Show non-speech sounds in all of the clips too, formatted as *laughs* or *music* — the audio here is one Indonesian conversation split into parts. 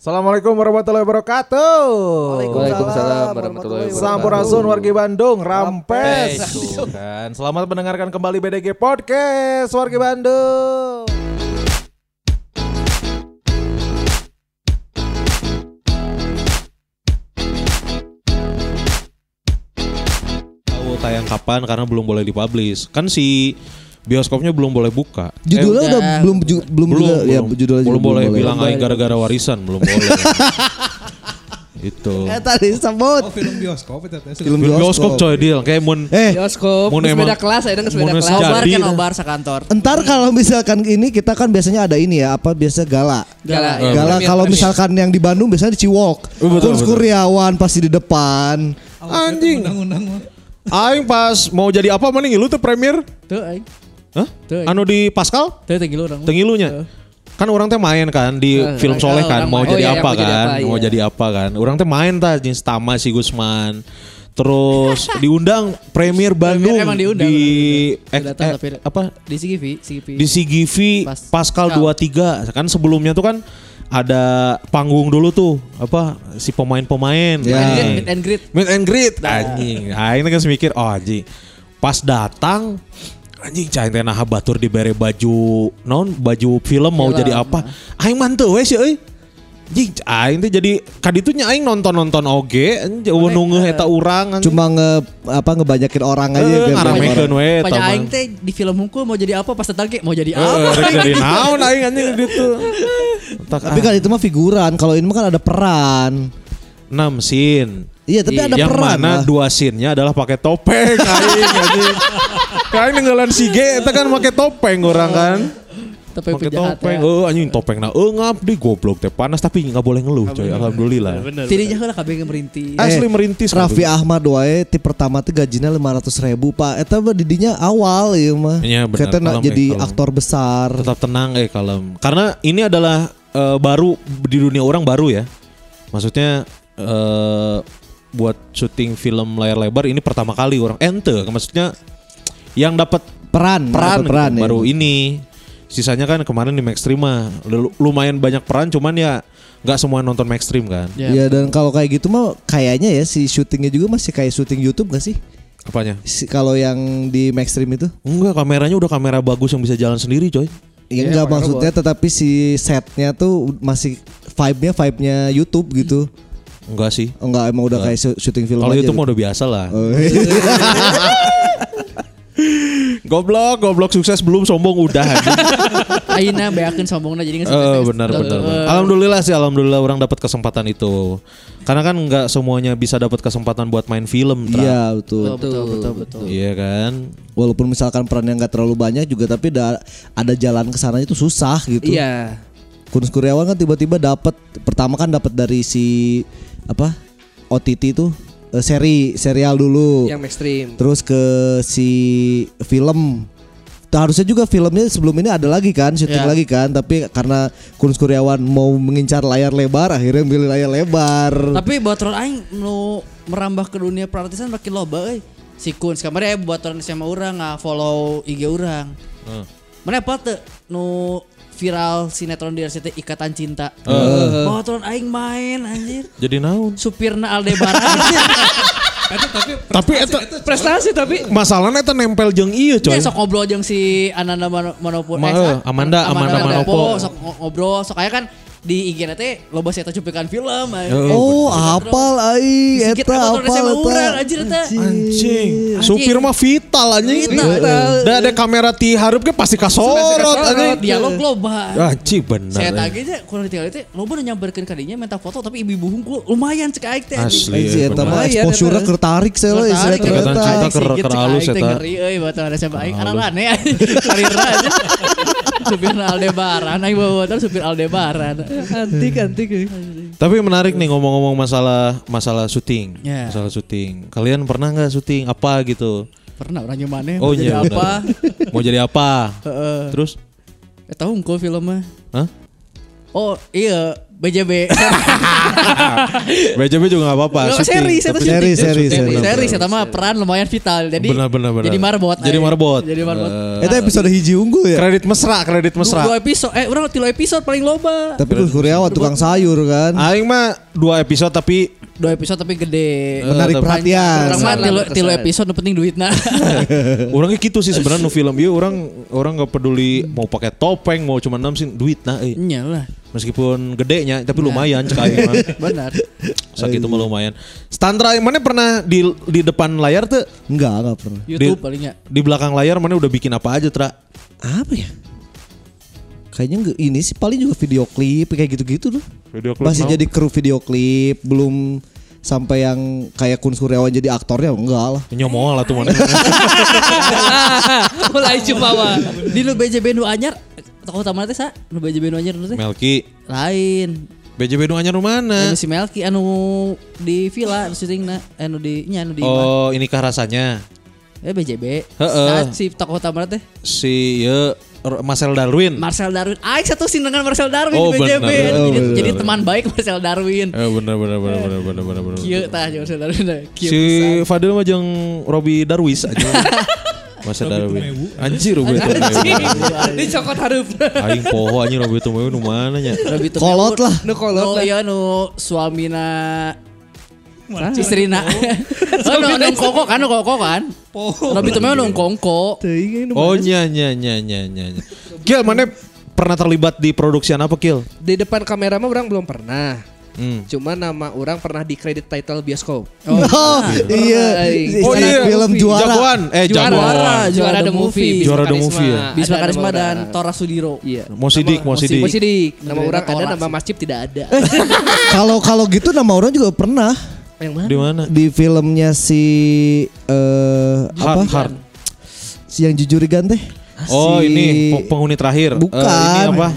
Assalamualaikum warahmatullahi wabarakatuh. Waalaikumsalam warahmatullahi wabarakatuh. Sampurasun wargi Bandung, Rampes. Kan. Selamat mendengarkan kembali BDG Podcast wargi Bandung. Tahu tayang kapan karena belum boleh dipublish. Kan si bioskopnya belum boleh buka. Judulnya Eh, udah belum ju- belum, belum, juga ya belum, judulnya juga belum boleh bilang Belum aing boleh. gara-gara warisan, belum boleh. *laughs* Itu. Eh tadi sebut Oh film bioskop itu film Film bioskop coy deal kayak mun Eh, Bioskop, Mun emang- beda kelas ya, geus beda kelas. Nobar kan nobar sekantor. entar kalau misalkan ini kita kan biasanya ada ini ya apa biasa gala. Gala. Eh, Gala Premier, kalau misalkan yang di Bandung biasanya di Ciwok. Oh, betul, Terus. Kuryawan pasti di depan. Anjing. Aing pas mau jadi apa mending lu tuh premier. Tuh aing. Hah? Aing. Anu di Pascal? Tuh tinggi lu orang. Tengilunya. Kan orang teh main kan di Eh, film Soleh kan orang mau main. jadi Oh, iya, apa mau jadi kan? apa, Mau iya. jadi apa kan? Orang teh main tah jeung Tama si Gusman. Terus *laughs* diundang Premier Bandung emang diundang, di eh, Datang eh, tapi apa Di CGV, CGV. di CGV Pas- Pascal Kal. 23 kan sebelumnya tuh kan ada panggung dulu tuh apa si pemain-pemain Ya. Meet and- greet. meet and greet anjing aing teh geus mikir oh anjing pas datang anjing cai teh nah batur dibere baju non baju film mau Film. jadi apa aing manteu we sih euy anjing aing teh jadi kaditunya aing nonton-nonton oge anjing nunggu eta urang anjing. Cuma nge apa ngebanyakin orang aja Eh, banyak ngaramekeun we eta aing teh di film hukum mau jadi apa pas datang ke mau jadi Eh, apa. dari naon aing anjing gitu. Tapi kan itu mah figuran, kalau ini mah kan ada peran. 6 scene. Iya, tapi ada yang peran mana lah. dua scene-nya adalah pakai topeng aing *laughs* anjing. Kain ninggalan si G eta kan pakai topeng orang kan. Pakai penjahat topeng. ya. Oh anjing topeng na eungap di goblok teh panas tapi nggak boleh ngeluh coy. Alhamdulillah. Tidinya heula kabeh merintis. Asli Eh, merintis. Raffi Ahmad wae ti pertama tuh gajinya 500 ribu pak Eta mah didinya awal ya mah Iya, benar. Kita nak Kalem, jadi eh, kalem. aktor besar tetap tenang eh kalem. Karena ini adalah eh, baru di dunia orang baru ya. Maksudnya eh buat syuting film layar lebar ini pertama kali orang ente maksudnya yang dapat Peran peran, dapat peran gitu, ya. baru ini. Sisanya kan kemarin di Maxstream mah lu- lumayan banyak peran cuman ya nggak semua nonton Maxstream kan. Ya. Iya dan kalau kayak gitu mah kayaknya ya si syutingnya juga masih kayak syuting YouTube gak sih? Apanya? Si, kalau yang di Maxstream itu? Enggak, kameranya udah kamera bagus yang bisa jalan sendiri, coy. Ya Iya, enggak pakai maksudnya tetapi si setnya tuh masih vibe-nya vibe-nya YouTube gitu. Enggak sih. Enggak emang udah kayak sy- syuting film Kalau aja. itu mah udah biasa lah. Oh, iya. *laughs* Goblok, goblok sukses belum sombong udah. *laughs* Aina beakeun sombongna jadi geus Eh, benar benar. benar. Alhamdulillah sih, alhamdulillah orang dapat kesempatan itu. Karena kan nggak semuanya bisa dapat kesempatan buat main film, Tra. Iya betul. Betul betul betul betul. Iya kan? Walaupun misalkan perannya nggak terlalu banyak juga tapi ada ada jalan ke sana itu susah gitu. Iya. Kunus Kuryawan kan tiba-tiba dapat pertama kan dapat dari si apa OTT itu eh, seri serial dulu. Yang mainstream. Terus ke si film. Nah, harusnya juga filmnya sebelum ini ada lagi kan, syuting Ya. lagi kan, tapi karena Kunus Kuryawan mau mengincar layar lebar, akhirnya milih layar lebar. Tapi buat orang aing nu merambah ke dunia perartisan makin loba euy. Si Kuns kemarin buat orang sama orang nggak follow IG orang. Heeh. Mana apa tuh nu viral sinetron di RCTI Ikatan Cinta. Eh. Buat orang aing main anjir. Jadi naon? Supirna Aldebaran. *laughs* Tapi eta Prestasi tapi masalahnya eta nempel jeung iya, coy. Ya sok ngobrol jeung si Ananda Mano- Manopo. Ma- eh, Amanda- Amanda Manopo. Sok ngo- ngobrol, sok aya kan di IG nanti loba saya cuplikan film. aja. Oh, apal ai eta apal urang eta. anjir eta. Anjing, supir mah vital anjing. Vital. Da ada kamera ti hareup ge pasti kasorot anjing. Dialog loba. Anjing bener. Saya anjing. tagih aja kurang ditinggal itu loba udah nyamperkeun kadinya minta foto tapi ibu-ibu hungkul lumayan cek aing teh. anjing. Asli. Eta mah exposure kertarik saya lah Ikatan eta. Cinta ker- halus teh eta. ngeri euy batu ada siapa aing anak-anak ya. Karirna aja. Supir Aldebaran aing bawa motor supir Aldebaran. Antik antik. Tapi menarik nih ngomong-ngomong masalah masalah syuting. Ya. Masalah syuting. Kalian pernah nggak syuting apa gitu? Pernah orang nyamannya Oh mau jadi iya. apa? benar. *laughs* Mau jadi apa? Heeh. Terus? Eh tahu engko filmnya. Hah? Oh iya BJB. BJB *laughs* juga gak apa-apa. Syuting, seri, Seri, seri, seri. Seri saya mah peran lumayan vital. Jadi Benar benar benar. Jadi marbot. Jadi marbot. Jadi marbot. Eh, Itu episode hiji unggul ya. kredit mesra, kredit mesra. Dua episode eh orang tilu episode paling loba. Tapi Gus Kuryawan tukang sayur kan. Aing mah dua episode tapi Dua episode tapi gede. Menarik tapi- perhatian. Orang mah tilu, tilu episode nu penting duit nah. *laughs* orangnya gitu sih sebenarnya *laughs* nu film ieu orang orang nggak peduli mau pakai topeng mau cuma namsin duit nah eh. Iya lah. Meskipun gedenya tapi lumayan cek aing mah. Benar. Sakit itu mah lumayan. Standra mana pernah di di depan layar tuh Enggak, enggak pernah. YouTube Di- palingnya. di belakang layar mana udah bikin apa aja tra? Apa ya? Kayaknya enggak ini sih paling juga video klip kayak gitu-gitu tuh. Video klip Masih mau? jadi kru video klip, belum sampai yang kayak Kun Kuryawan jadi aktornya enggak lah. Nyomol lah tuh mana. Mulai jumawa. Di nu BJB nu anyar tokoh utama teh sa? Nu BJB nu anyar nu teh? Melki. Lain. BJB nu anyar nu mana? Anu si Melki anu di villa syutingna anu di nya anu di. Oh, inikah rasanya? Eh BJB. Heeh. Sa si tokoh utama teh Si ye R- Marcel Darwin. Marcel Darwin. Aing satu scene dengan Marcel Darwin Oh, di BJB. benar. Oh, jadi, benar. jadi teman baik Marcel Darwin. Eh bener bener bener bener bener bener bener. Kieu tah jeung Marcel Darwin. *laughs* Kieu Si. Fadil mah jeung Robi Darwis aja. *laughs* Masa Darwin. Anjir Robi Tumewu. *laughs* Dicokot hareup. Aing poho anjing Robi Tumewu nu mana nya? Kolot lah. Nu kolot Oh iya nu suamina istrina. *laughs* Oh nu nu koko kan nu koko kan. Robi Tumewu nu kongko. Oh nya nya nya nya nya. Gil mana pernah terlibat di produksian apa Gil? Di depan kamera mah orang belum pernah. Hmm. Cuma nama orang pernah di kredit title bioskop. Oh, iya. Aing. Oh iya, film juara. Jagoan. Eh Juara. jagoan. Juara the movie. Bisma Juara the movie ya? Bisma Karisma dan. Tora Sudiro. Iya. Mau sidik, mau sidik. Mau sidik. Nama Negara orang ada, nama sih. masjid tidak ada. *laughs* Kalau kalau gitu nama orang juga pernah Yang mana? Di mana? di filmnya si eh apa? Hard, hard. Si yang jujur igan teh. Oh Si- ini pe- penghuni terakhir. Eh, Bukan. ini apa?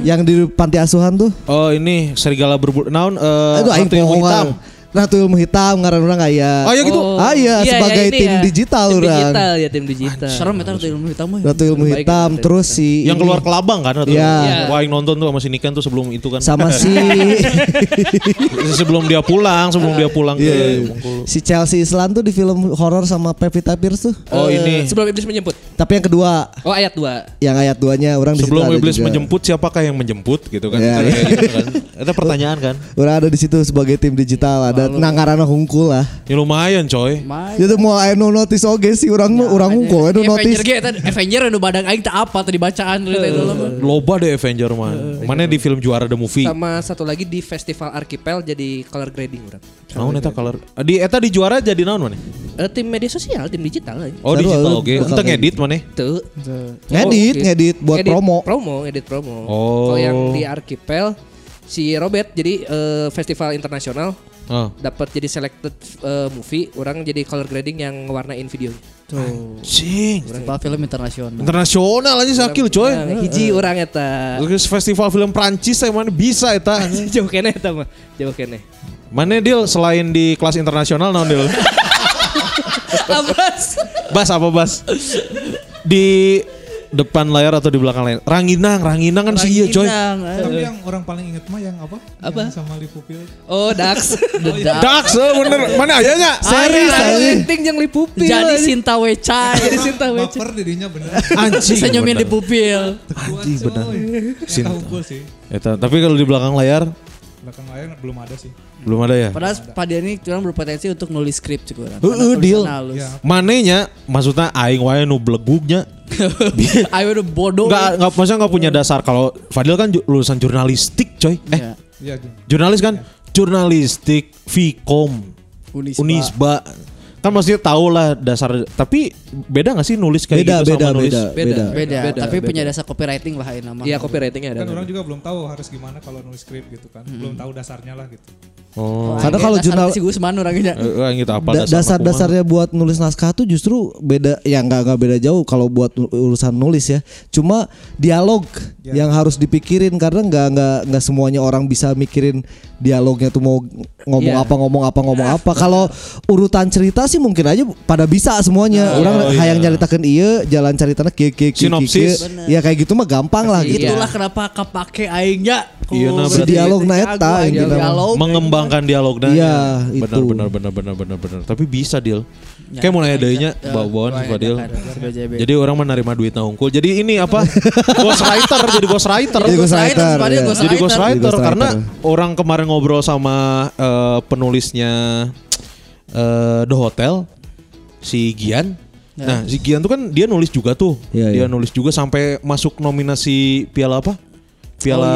Yang di panti asuhan tuh. Oh ini serigala berbulu. Naon? eh, Aduh aing Ratu Hitam. Ratu ilmu hitam ngaran orang aya. Oh, ya gitu? Ah iya, sebagai ini tim ya. digital Tim orang. digital ya tim digital. Serem eta tuh ilmu hitam. we. Ratu ilmu hitam Ratu terus si Yang keluar kelabang kan? Ratu? Iya. Wah yang nonton tuh sama si Niken tuh sebelum itu kan. sama *laughs* si sebelum dia pulang, sebelum dia pulang ke Iya. Bengkulu. si Chelsea Islan tuh di film horor sama Pevita Pierce tuh. Oh Eh, ini Sebelum iblis menjemput. Tapi yang kedua, Oh ayat 2. yang ayat duanya orang sebelum iblis juga. menjemput siapakah yang menjemput gitu kan? Iya, Kayak iya. gitu kan. Itu pertanyaan kan. Orang ada di situ sebagai tim digital, ada nangarana hungkul lah. Ya lumayan coy. Main. Itu mau aya no notice oge sih orang mah orang hungkul aya no Avenger notice. ge eta Avenger anu badang aing teh apa tadi bacaan. Loba deh Avenger mah. Mana di film juara the movie. Sama satu lagi di festival Archipel jadi color grading orang. Naon eta color. Di eta di juara jadi naon mana? Eh, tim media sosial, tim digital. aja. Oh digital lu oke. kayak ngedit mana? Tuh. Ngedit, Oh, ngedit buat Edit promo. Promo, edit promo. Oh. Kalau yang di Archipel si Robert jadi eh, festival internasional Oh. dapat jadi selected eh, movie, orang jadi color grading yang ngewarnain videonya. Cing. Festival film internasional. Internasional aja sakil coy. Nah, hiji orang eta. Terus festival film Prancis saya mana bisa eta. *laughs* Jauh kene eta mah. Jauh kene. Mana deal selain di kelas internasional naon deal? Abas. *laughs* Bas apa bas? Di depan layar atau di belakang layar? Ranginang, Ranginang kan sih iya coy. Tapi yang orang paling inget mah yang apa? Apa? Yang sama Lipupil. Oh, Dax. *laughs* Dax eh, bener. Mana ayahnya? Seri, seri. Penting yang lipupil. Jadi Sinta Weca. jadi cinta wece. Baper dirinya bener. *laughs* Anjing. Senyumin bener. di pupil. Anjing bener. Hukul sih. Eta, tapi kalau di belakang layar Belakang layar belum ada sih. belum ada ya. Padahal pada ini curang berpotensi untuk nulis skrip juga. Heeh, deal. Ya. Manenya maksudnya aing wae nu belegugnya. *laughs* Ayo udah bodoh. Enggak enggak maksudnya enggak punya dasar kalau Fadil kan lulusan jurnalistik coy. Eh, Ya. Iya, jurnalis kan? Jurnalistik, Vkom, Unisba. Unisba. Kan maksudnya tahu lah dasar tapi beda gak sih nulis kayak Beda, gitu beda, sama nulis? beda, beda. Beda, Beda, tapi beda. punya dasar copywriting lah ini nama. Iya, copywritingnya ada. Kan orang juga belum tahu harus gimana kalau nulis skrip gitu kan. Belum tahu dasarnya lah gitu. Oh. Karena kalau jurnal si Gusman orangnya. Eh, eh, gitu apa Da- dasar-dasarnya buat nulis naskah tuh justru beda ya nggak nggak beda jauh kalau buat urusan nulis ya cuma dialog Ya. yang harus dipikirin karena nggak nggak nggak semuanya orang bisa mikirin dialognya tuh mau ngomong Iya. apa ngomong apa ngomong apa kalau urutan cerita sih mungkin aja pada bisa semuanya orang Oh, hayang iya. nyaritakan iya jalan ceritanya kieu kieu Sinopsis. kieu. ya kayak gitu mah gampang lah gitu Iya. Itulah kenapa kepake aingnya Iya, nah, dialog na Jago, eta anjing, intina mengembangkan dialognya. Iya, benar, itu. benar benar benar benar benar Tapi bisa deal. Ya, Kayak mau nanya ya, deui nya ya. bawaan ya, SBJB. Jadi orang menerima duit nah unggul. Jadi ini apa? *laughs* jadi ghostwriter. Jadi ghostwriter, Fadil, ya. ghostwriter. Jadi ghostwriter Jadi ghostwriter. karena orang kemarin ngobrol sama eh, penulisnya eh, The Hotel si Gian. Nah, si Gian tuh kan dia nulis juga tuh. Iya, dia iya. nulis juga sampai masuk nominasi piala apa? Piala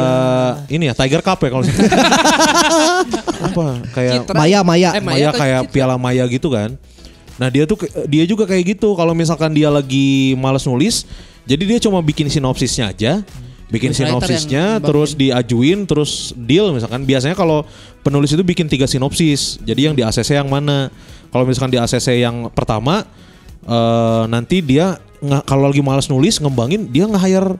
ini ya Tiger Cup ya kalau *laughs* apa kayak Citra. Maya Maya. Eh, Maya atau kayak Citra? piala Maya gitu kan. Nah dia tuh dia juga kayak gitu. Kalau misalkan dia lagi males nulis, jadi dia cuma bikin sinopsisnya aja, bikin Ghostwriter sinopsisnya, terus diajuin, terus deal misalkan. Biasanya kalau penulis itu bikin tiga sinopsis, jadi yang di ACC yang mana? Kalau misalkan di ACC yang pertama, eh, nanti dia nggak kalau lagi males nulis ngembangin, dia nge-hire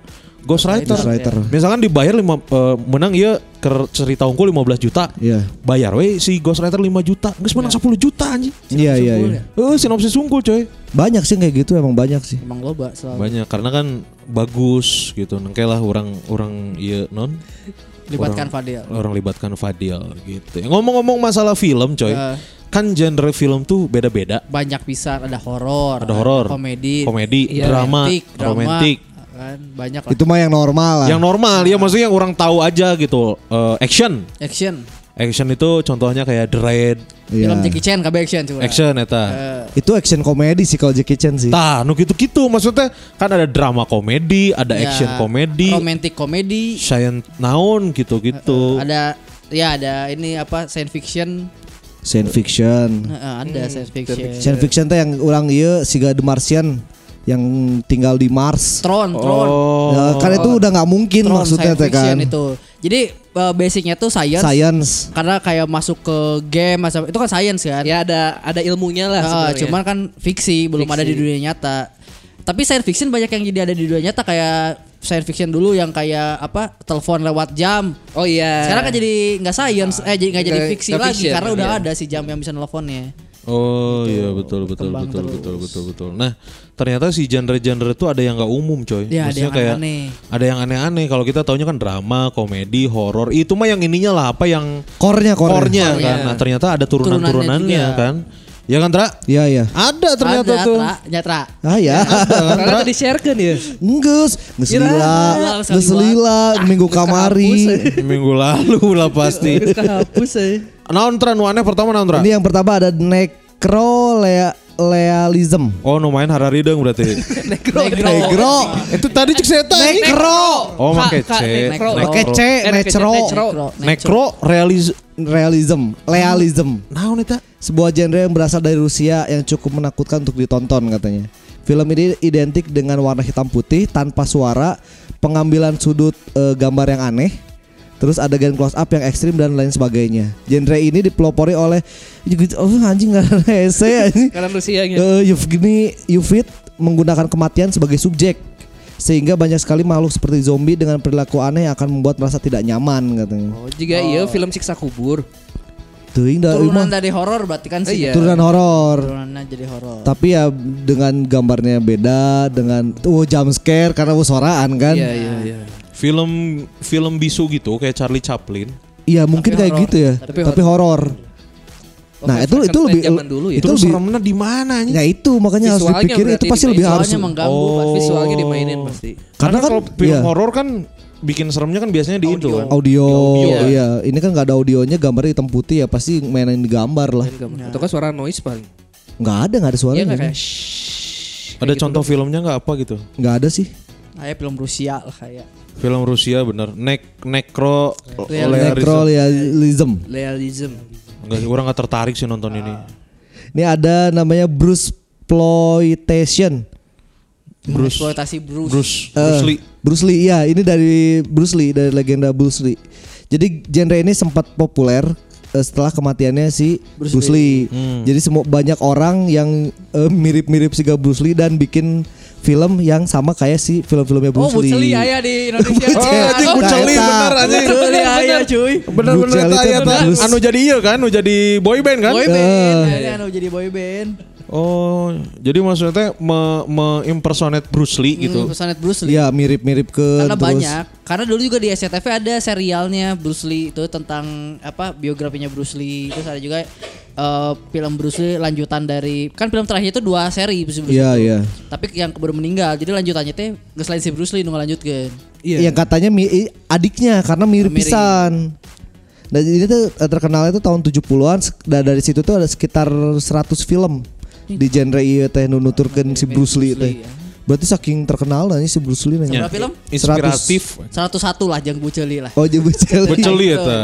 ghostwriter. Ghostwriter. Misalkan dibayar lima, eh, menang ya ke cerita unggul 15 juta Iya. bayar we si ghostwriter 5 juta nggak menang 10 juta anjing Iya iya iya. Eh sinopsis unggul coy Banyak sih kayak gitu emang banyak sih. Emang loba selalu. banyak karena kan bagus gitu nengke lah orang orang iya non Libatkan orang, Fadil. orang libatkan Fadil gitu ngomong-ngomong masalah film coy Eh. kan genre film tuh beda-beda Banyak pisan ada horor, Ada horor, komedi, komedi iya, drama romantik, drama, romantik kan banyak lah. Itu mah yang normal lah. yang normal ya maksudnya yang orang tahu aja gitu Eh, action action. action itu contohnya kayak The Raid Iya. Film Jackie Chan KB action coba. action eta Eh, Itu action komedi sih kalau Jackie Chan sih. Tah, nu gitu-gitu maksudnya kan ada drama komedi, ada ya, action komedi, romantic komedi, science naon gitu-gitu. ada ya ada ini apa science fiction, Science fiction. Eh, ada science fiction. Science fiction teh yang orang iya siga The Martian yang tinggal di Mars. Tron, Tron. Oh. Ya, kan itu udah nggak mungkin Tron maksudnya teh kan. itu. Jadi eh, basicnya tuh science, Science. karena kayak masuk ke game macam itu kan science kan. Ya ada ada ilmunya lah Ah, sebenarnya. cuman kan fiksi, belum ada di dunia nyata. Tapi science fiction banyak yang jadi ada di dunia nyata kayak science fiction dulu yang kayak apa telepon lewat jam. Oh iya. Sekarang kan jadi nggak science, eh jadi nggak jadi fiksi lagi fiction, karena udah iya. ada si jam yang bisa nelfonnya. Oh iya betul betul Kembang betul terus. betul betul betul. Nah ternyata si genre-genre itu ada yang nggak umum coy. Ya, ada yang kayak aneh. ada yang aneh-aneh. Kalau kita taunya kan drama, komedi, horor. Itu mah yang ininya lah apa yang Core-nya core. core-nya Core-nya. kan. Nah ternyata ada Turunannya turunan-turunannya juga. kan. Ya kan Tra? Iya iya. Ada ternyata ada, tuh. Tra, nyatra. Ah ya. Karena tadi sharekan ya. Enggeus, geus lila, geus lila minggu kamari. Minggu lalu lah pasti. Terus kehapus ya. Naon Tra? Nu aneh pertama naon Tra? Ini yang pertama ada necrolealism. Oh nu main Hararideng berarti. *laughs* Negro. Negro. Itu tadi cek saya tadi. Necro. Oh make Ka- C. necro. Pakai C, Eh, necro. necro. Necro realis Realism, realism. Naon eta? Sebuah genre yang berasal dari Rusia yang cukup menakutkan untuk ditonton katanya. Film ini identik dengan warna hitam putih tanpa suara, pengambilan sudut eh, gambar yang aneh, terus adegan close up yang ekstrim dan lain sebagainya. Genre ini dipelopori oleh oh anjing *laughs* ada ese anjing. Karena Rusia nya. Eh, Yevgeny Yufit menggunakan kematian sebagai subjek sehingga banyak sekali makhluk seperti zombie dengan perilaku aneh yang akan membuat merasa tidak nyaman katanya. Oh, juga iya film siksa kubur. Teuing da ieu Turunan dari horor berarti kan sih. Iya. turunan horor. Turunannya jadi horor. Tapi ya dengan gambarnya beda dengan oh jump scare karena suaraan kan. Iya iya iya. Film film bisu gitu kayak Charlie Chaplin. Iya mungkin Tapi kayak horor. gitu ya. Tapi Tapi, horor. Oh, Nah, itu itu lebih zaman dulu ya. itu lebih seremnya di mana nih? Ya itu makanya harus Visualnya dipikir itu pasti lebih harus. Visualnya mengganggu Oh. Visualnya dimainin pasti. Karena kan kalau film iya, horor kan bikin seremnya kan biasanya di itu kan. audio, Audio. iya. Ini kan nggak ada audionya gambarnya hitam putih ya pasti mainin di gambar lah. Itu kan suara noise paling. Nggak ada nggak ada Iya suaranya. nggak kan? kayak shhh. Ada contoh filmnya nggak apa gitu? Nggak ada sih. Kayak film Rusia lah kayak. Film Rusia bener. Nek necro Real- Learism. Necrorealism. Realism. Enggak, orang nggak tertarik sih nonton ini. Ini ada namanya Bruce Exploitation. Bruce eksploitasi Bruce. Bruce Eh, Bruce Lee. Bruce Lee, iya ini dari Bruce Lee dari legenda Bruce Lee. Jadi genre ini sempat populer eh, setelah kematiannya si Bruce, Lee. Hmm. Jadi semua banyak orang yang eh, mirip-mirip si Bruce Lee dan bikin film yang sama kayak si film-filmnya Oh, Bruce Bruce Lee. Lee aya di Indonesia. *laughs* Oh, anjing Bruce Lee bener anjing. Bruce Lee aya cuy. Bener-bener Bruce Lee eta. Anu jadi iya kan, anu jadi boy band kan? Boy Eh. band, ada anu jadi boy band. Oh, jadi maksudnya me, me-impersonate Bruce Lee gitu. Hmm, Personet Bruce Lee. Iya mirip-mirip ke Karena terus banyak. Karena dulu juga di SCTV ada serialnya Bruce Lee itu tentang apa biografinya Bruce Lee. Terus ada juga eh, film Bruce Lee lanjutan dari kan film terakhir itu dua seri Bruce Lee. Iya iya. Tapi yang keburu meninggal. Jadi lanjutannya teh nggak selain si Bruce Lee nu lanjutkeun. Yang katanya mi- adiknya karena mirip Mirip. pisan. Dan ini tuh eh, terkenalnya tuh tahun 70-an sek- dan dari situ tuh ada sekitar 100 film di genre ieu teh nu nuturkeun si Bruce Lee teh. Lee, ya. Berarti saking terkenal lah si Bruce Lee Ya. nanya. Berapa film? Inspiratif. 101 lah jang Buceli lah. Oh jadi Bruce Beceli Lee. *laughs* eta.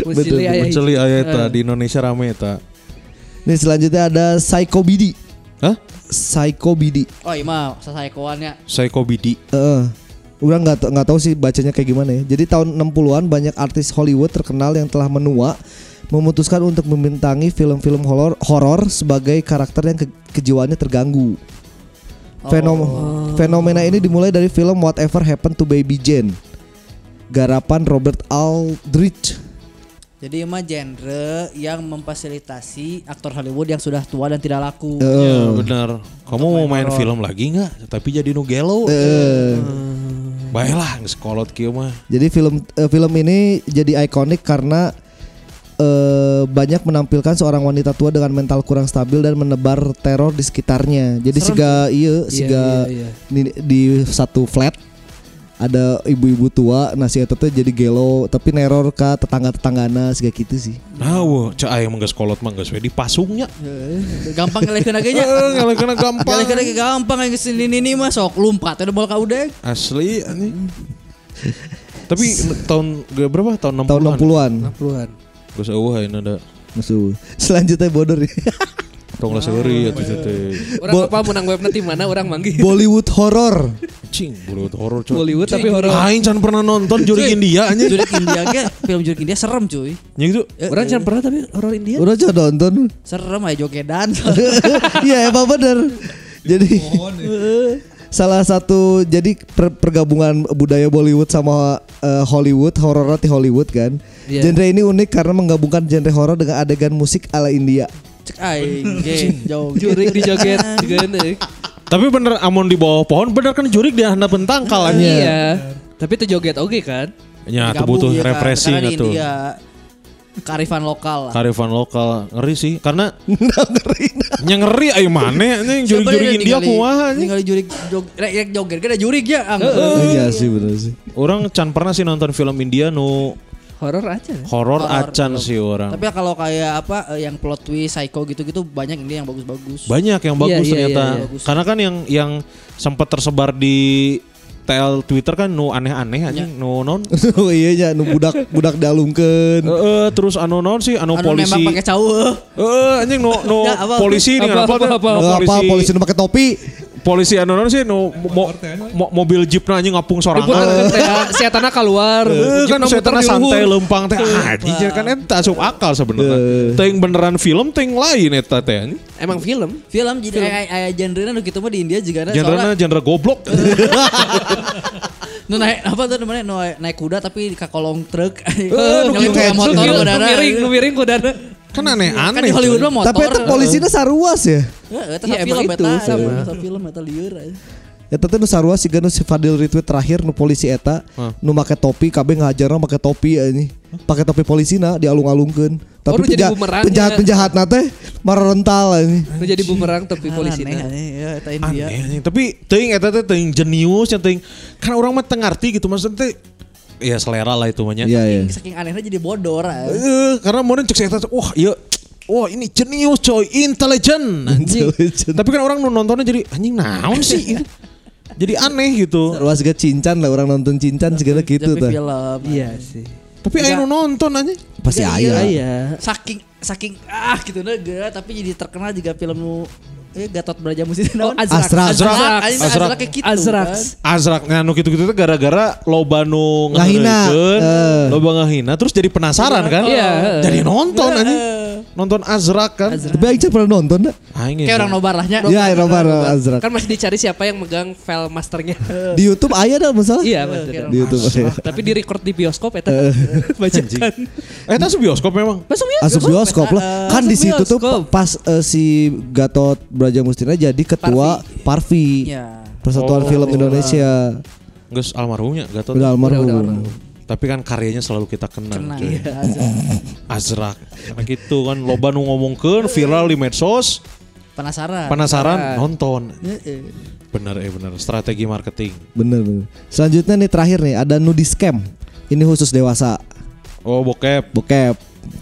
Betul. Beceli aya eta di Indonesia rame eta. Nih selanjutnya ada Psycho BD. Hah? Psycho BD. Oh iya mah sasaekoannya. Psycho BD. Heeh. Udah nggak ta- nggak tahu sih bacanya kayak gimana ya. Jadi tahun 60-an banyak artis Hollywood terkenal yang telah menua memutuskan untuk membintangi film-film horor horor sebagai karakter yang ke- kejiwaannya terganggu. Fenom- Fenomena ini dimulai dari film Whatever Happened to Baby Jane. Garapan Robert Aldrich. Jadi emang genre yang memfasilitasi aktor Hollywood yang sudah tua dan tidak laku. Ya benar. Kamu mau main film lagi nggak? Tapi jadi nu gelo. Eh, Baiklah geus kolot kieu mah. Jadi film eh, film ini jadi ikonik karena eh, banyak menampilkan seorang wanita tua dengan mental kurang stabil dan menebar teror di sekitarnya. Jadi siga iya siga iya, iya. Di, di satu flat ada ibu-ibu tua nasi eta teh jadi gelo tapi neror ka tetangga-tetanggana siga gitu sih. Nah, wah, cek aya mah geus kolot mah geus we dipasungnya. Gampang ngelehkeun agenya. *laughs* Eh, ngalehkeun gampang. Ngelehkeun lagi gampang yang ke sini ini mah sok lompat ada bola ka udeg. Asli anjing. Tapi tahun ge- berapa? Tahun 60-an. Tahun 60-an. Puluhan. Geus eueuh ayeuna da. Musuh. Selanjutnya bodor ya. *laughs* Tong lah seuri atuh teh. Orang apa menang webnya tim mana orang manggil. Bollywood horror. Cing, Bollywood horor cuy. Bollywood tapi horor. Aing can pernah nonton Jurik India anjing. Jurik India ge, film Jurik India serem cuy. Nya gitu. Orang jangan pernah tapi horor India. Udah coba nonton. Serem aja jogedan. *laughs* Iya emang bener. Jadi *laughs* salah satu jadi per- pergabungan budaya Bollywood sama eh, Hollywood horor di Hollywood kan. Iya. Genre ini unik karena menggabungkan genre horor dengan adegan musik ala India. Cek aing *laughs* ge jauh. Jurik dijoget geuneuk. *laughs* Tapi bener amon di bawah pohon bener kan jurik di handap tangkal anjing. Iya. Tapi itu joget oke kan? Ya, Gabung, butuh iya kan, refreshing karena di atuh. India Karifan lokal lah. Karifan lokal ngeri sih karena *laughs* nya ngeri ayo mana anjing jurik-jurik India kumaha anjing. Tinggal jurik jog rek rek joget kan ada jurik ya. ang. Iya sih bener sih. Orang can pernah sih nonton film India nu Horor aja. horor Horor, acan sih orang. Tapi kalau kayak apa eh, yang plot twist, psycho gitu-gitu banyak ini yang bagus-bagus. Banyak yang bagus Iya, iya, ternyata. iya, iya. Karena kan yang yang sempat tersebar di TL Twitter kan nu aneh-aneh anjing nu non. *laughs* oh iya ya nu budak budak dalungkeun. Heeh, terus anu non sih anu, Anu polisi. nembak pakai cowok. Heeh, anjing nu nu apa? polisi dengan apa, Apa, apa, tuh? apa? Polisi nu pakai topi? Polisi anu non sih nu mo, mo- mobil jeep anjing ngapung sorangan. Teh si etana keluar. Eh, kan muter di santai lempang teh anjing kan eta asup akal sebenarnya. Teuing beneran film teuing lain eta teh anjing. Emang film? Film jadi aya aya genre nu kitu mah di India juga ada Genre genre goblok. *laughs* nu naik apa tuh namanya nu naik kuda tapi ka kolong truk. *laughs* nu kayak pakai motor gitu. Nu udara. miring, nu miring *laughs* kudana. kan aneh-aneh. Kan di Hollywood mah motor. Tapi itu polisinya saruas ya. Heeh, eta Iya, film emang eta itu, sama sama. sa film eta lieur. Eta teh nu saruas siga nu si Fadil retweet terakhir nu polisi eta Hah. nu make topi kabeh ngajarna make topi ini. Pakai topi polisina dialung-alungkeun. Tapi Oh, nu jadi penja- bumerangnya. penjahat-penjahat teh marental ini. Nu jadi bumerang tapi polisi. Aneh, aneh, ya. Aneh. Tapi teuing eta teh teuing jenius yang teuing kan orang mah teu ngarti gitu maksudnya teh ya selera lah itu mah nya. Iya iya. Saking anehnya jadi bodor. Eh, karena meureun cek saya wah iya Wah ini jenius coy, intelijen anjing. Tapi kan orang nu nontonnya jadi anjing naon sih? *laughs* jadi aneh gitu. Saruas juga cincan lah orang nonton cincan segala gitu Tapi tuh. film. Iya sih. Tapi nu nonton anjing. Pasti Iya, aya. Iya. Saking saking ah gitu nega tapi jadi terkenal juga film nu eh Gatot Brajamusti Oh? Azrak. Azrak. Azrak. Azrak. Azrak. Azrak gitu. Azrak. kan. Azrak nah nu gitu-gitu teh gara-gara loba nu Ngahina. Eh. loba ngahina terus jadi penasaran kan? Iya. Jadi nonton anjing. Eh, nonton Azrak kan. Tapi Aing pernah nonton dah. Aing Kayak orang nobar lahnya. Ya, Robar Azrak. Kan masih dicari siapa yang megang file masternya. *laughs* Di YouTube aya dah masalah. iya. Di YouTube. Tapi di record di bioskop ya *laughs* bajakan. Eh, itu bioskop memang. Masuk ya? Masuk bioskop lah. Kan di situ tuh bioskop. pas eh, si Gatot Braja Mustina jadi ketua Parvi. Ya. Persatuan Oh. Film Indonesia. Geus almarhumnya Gatot. Udah almarhum. Tapi kan karyanya selalu kita kenal. Kena. cuy. Iya. Azrak. *laughs* Karena gitu kan loba nu ngomongkeun viral di medsos, Penasaran. penasaran nonton. Heeh. Bener eh bener strategi marketing. Bener bener. Selanjutnya nih terakhir nih ada nudie scam. Ini khusus dewasa. Oh bokep. Bokep.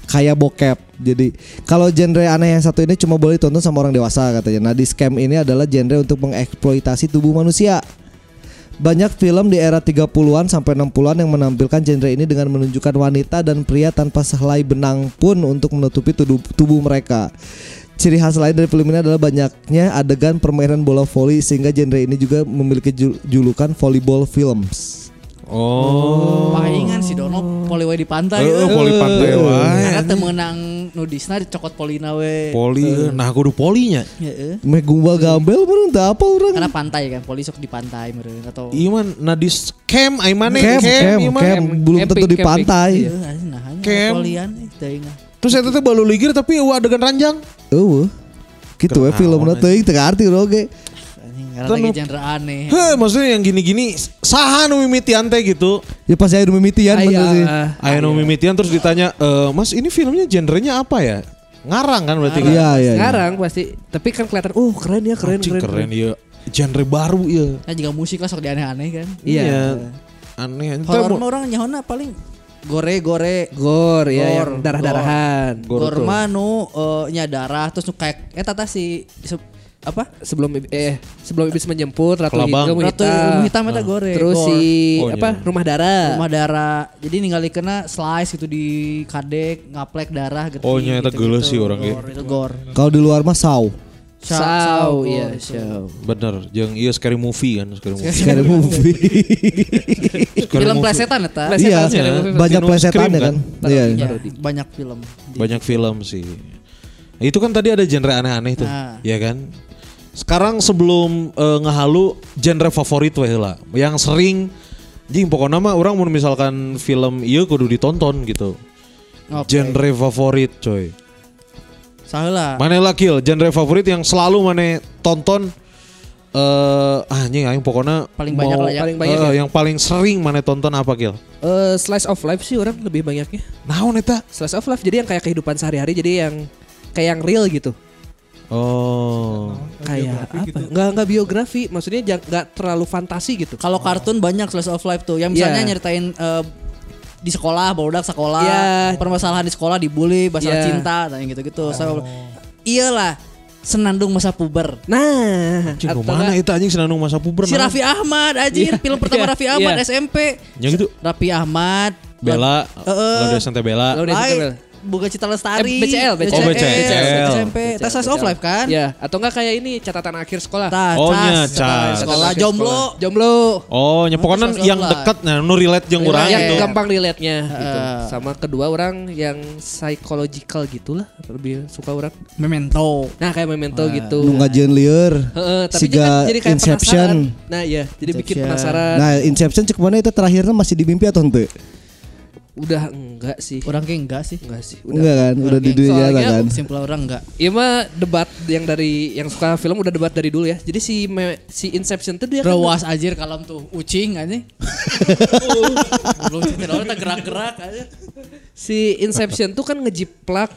Kayak bokep. Jadi kalau genre aneh yang satu ini cuma boleh ditonton sama orang dewasa katanya. Nah di scam ini adalah genre untuk mengeksploitasi tubuh manusia. Banyak film di era 30-an sampai 60-an yang menampilkan genre ini dengan menunjukkan wanita dan pria tanpa sehelai benang pun untuk menutupi tubuh, mereka. Ciri khas lain dari film ini adalah banyaknya adegan permainan bola voli sehingga genre ini juga memiliki ju- julukan volleyball films. Oh. Palingan si Dono poli we di pantai. Eh, we. poli pantai wae. Karena teu meunang nudisna dicokot polina we. Poli, nah kudu polinya. Heeh. Meh gumbal gambel mana entah apa orang. Karena pantai kan, poli sok di pantai meureun atau Iya man, nah di camp, aing mana Camp, camp, ieu mah. camp, belum tentu di pantai. Heeh, anjing nah hanya Camp. polian eh, teuing. Terus eta teh balu ligir tapi eueuh adegan ranjang. Eueuh. Gitu we filmna teuing teu ngarti oge. Anjing karena Kan lagi genre aneh. Heh, maksudnya yang gini-gini saha nu mimitian teh gitu. Ya pas aya nu mimitian bener sih. Aya. Aya nu mimitian terus ditanya, "Eh, Mas, ini filmnya genrenya apa ya?" Ngarang kan berarti kan? Iya iya. iya. Sekarang pasti tapi kan kelihatan uh keren ya keren Anjing, keren. keren ya. Genre baru ya. Kan juga musik lah sok di aneh-aneh kan. Iya. Aneh. Horor mau- mah orang nyahona paling gore-gore. Gor ya Gor, yang darah-darahan. Gor mah nu eh, nya darah terus nu kayak eta tah si apa? Sebelum eh sebelum iblis menjemput Ratu Kelabang. Ilmu Ratu Hitam. Ilmu Hitam eta gore. Terus Gore. si Oh, apa iya. rumah darah. rumah darah. Jadi ningali kena slice gitu di kadek, ngaplek darah gitu. Oh, nya eta geuleuh sih orang ge. Itu gor. Kalau di luar mah saw. Saw, iya, saw. Bener, jeung ieu scary movie kan, scary movie. Scary movie. *laughs* Scary Film plesetan eta. Plesetan, Iya, banyak plesetannya Scream kan. kan? Iya. Ya, banyak film. Banyak film sih. Nah, Itu kan tadi ada genre aneh-aneh tuh, Nah. ya kan? Sekarang sebelum eh, ngehalu genre favorit weh lah, yang sering jing pokoknya mah orang mau misalkan film iya kudu ditonton gitu. Oke. Genre favorit coy. Saheula. Mana lah kill genre favorit yang selalu mana tonton eh anjing aing pokoknya Paling banyak lah ya. Paling banyak eh, ya. yang paling sering mana tonton apa kill? Eh, slice of life sih orang lebih banyaknya. Naon eta? Slice of life jadi yang kayak kehidupan sehari-hari jadi yang kayak yang real gitu. Oh. Kayak apa? Enggak enggak biografi, maksudnya nggak terlalu fantasi gitu. Kalau kartun banyak slice of life tuh. Yang misalnya Iya. nyeritain eh, di sekolah, barudak sekolah, Iya. permasalahan di sekolah dibully, masalah Iya. cinta, dan gitu-gitu. So, iyalah senandung masa puber. Nah, Anjing atau mana nggak- itu anjing senandung masa puber Si naon? Raffi Ahmad anjir, film pertama Iya, Raffi Ahmad iya. SMP. Yang itu Raffi Ahmad, Bella, Heeh. Laudia Sante Bella. Laudia Ay, Sante Bella. Buka Cita Lestari. Eh, BCL, Oh, BCL. SMP. Tas Slice of Life kan? Ya, atau enggak kayak ini catatan akhir sekolah. Tas, Oh, nya, cas, cas. Sekolah Catatan akhir jomblo. sekolah. Jomblo. Oh, nya pokoknya yang dekat nah nu relate jeung urang yang gitu. gampang relate-nya gitu. Sama kedua orang yang psychological gitulah, lebih suka orang. Memento. Nah, kayak memento gitu. Nu ngajeun lieur. Heeh, tapi kan jadi kayak Inception. penasaran. Nah, iya, jadi bikin penasaran. Nah, Inception cek mana itu terakhirnya masih di mimpi atau ente? Udah enggak sih. Orang kayak enggak sih. Enggak sih. Enggak kan, udah di dunia nyata kan. Simpel orang enggak. Iya mah debat yang dari yang suka film udah debat dari dulu ya. Jadi si me- si Inception tuh dia kan Rewas anjir kalem tuh ucing aja. Belum cerita orang tak gerak-gerak aja. si Inception tuh kan ngejiplak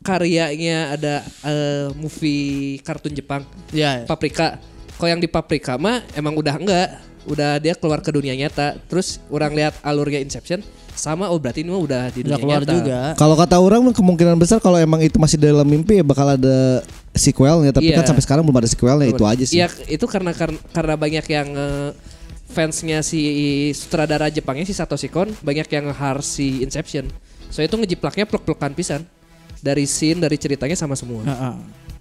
karyanya ada eh, movie kartun Jepang Ya. Paprika. Kalau yang di Paprika mah emang udah enggak, udah dia keluar ke dunia nyata. Terus orang lihat alurnya Inception sama oh berarti ini mah udah di Udah dunia keluar nyata. juga. Kalau kata orang kemungkinan besar kalau emang itu masih dalam mimpi ya bakal ada sequelnya tapi Iya. kan sampai sekarang belum ada sequelnya itu aja sih. Iya, itu karena karena, karena banyak yang eh, fansnya si sutradara Jepangnya si Satoshi Kon banyak yang harus si Inception. So itu ngejiplaknya plek-plekan pisan. Dari scene, dari ceritanya sama semua. Heeh.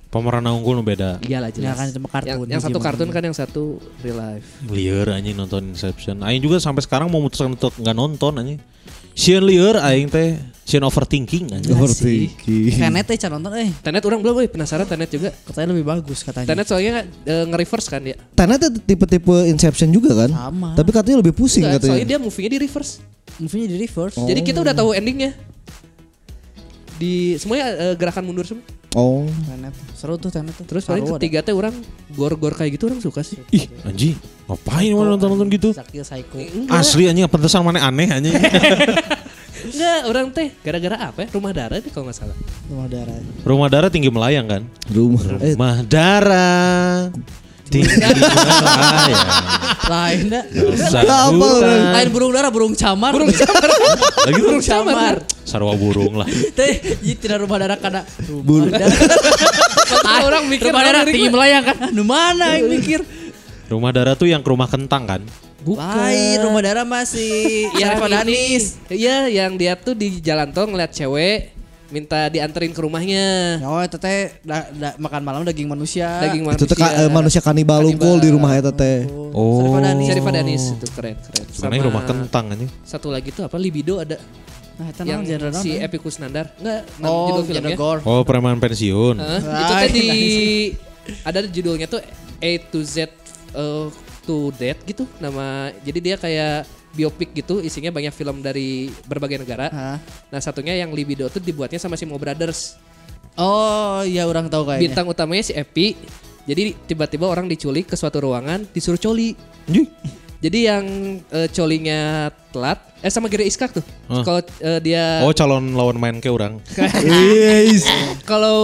Pemeran unggul nu beda. Iyalah Ya jelas. kan itu mah kartun. Yang, yang satu Gimana? kartun kan yang satu real life. Liar anjing nonton Inception. Aing juga sampai sekarang mau memutuskan untuk nggak nonton anjing. Sieun lieur aing teh sieun overthinking anjing. Overthinking. Tenet teh can nonton eh Tenet orang belum, woy. penasaran Tenet juga. katanya lebih bagus katanya. Tenet soalnya eh, nge-reverse kan ya. Tenet itu tipe-tipe Inception juga kan? Sama. Tapi katanya lebih pusing Enggak, soalnya katanya. dia movie-nya di reverse. Movie-nya di reverse. Jadi kita udah tahu endingnya. Di semuanya eh, gerakan mundur semua. Oh. Tenet. Seru tuh Tenet tuh. Terus paling ketiga teh orang gor-gor kayak gitu orang suka sih. Ih, anjing. Ngapain mana nonton-nonton gitu? Zakil Psycho. Asli anjing pantesan mana aneh anjing. *laughs* Enggak, orang teh gara-gara apa ya? Rumah darah nih kalau nggak salah. Rumah darah. Rumah darah tinggi melayang kan? Rumah. Eh, Rumah darah tinggi. *laughs* Lain dah. Apa orang? Lain burung darah, burung camar. Burung *laughs* Lagi burung camar. sarwa burung lah. *laughs* Teh, tidak rumah darah darah. Ah, orang mikir rumah darah tinggi melayang kan. Nu mana yang mikir? Rumah darah tuh yang ke rumah kentang kan? Lain rumah darah masih yang Danis. Iya, yang dia tuh di jalan tol ngeliat cewek minta dianterin ke rumahnya. Oh, itu teh da- da- makan malam daging manusia. Daging Itu manusia. tuh ka- eh, manusia kanibal unggul di rumah eta teh. Oh. Syarifah Danis. Danis itu keren keren. Sebenarnya rumah kentang anjing. Satu lagi tuh apa libido ada Nah, itu yang genre si eh? Epy Kusnandar. Enggak, Oh, judul filmnya. gore. Oh, preman pensiun. Ah, itu teh di *laughs* ada judulnya tuh A to Z uh, to Death gitu nama. Jadi dia kayak biopik gitu isinya banyak film dari berbagai negara. Hah? Nah, satunya yang libido tuh dibuatnya sama si Mo Brothers. Oh, iya orang tahu kayaknya. Bintang utamanya si Epi. Jadi tiba-tiba orang diculik ke suatu ruangan disuruh coli. Anjing. Jadi yang eh, colinya telat, eh sama Gere Iskak tuh. Hah. Kalau eh, dia Oh, calon lawan main ke orang. *laughs* kalau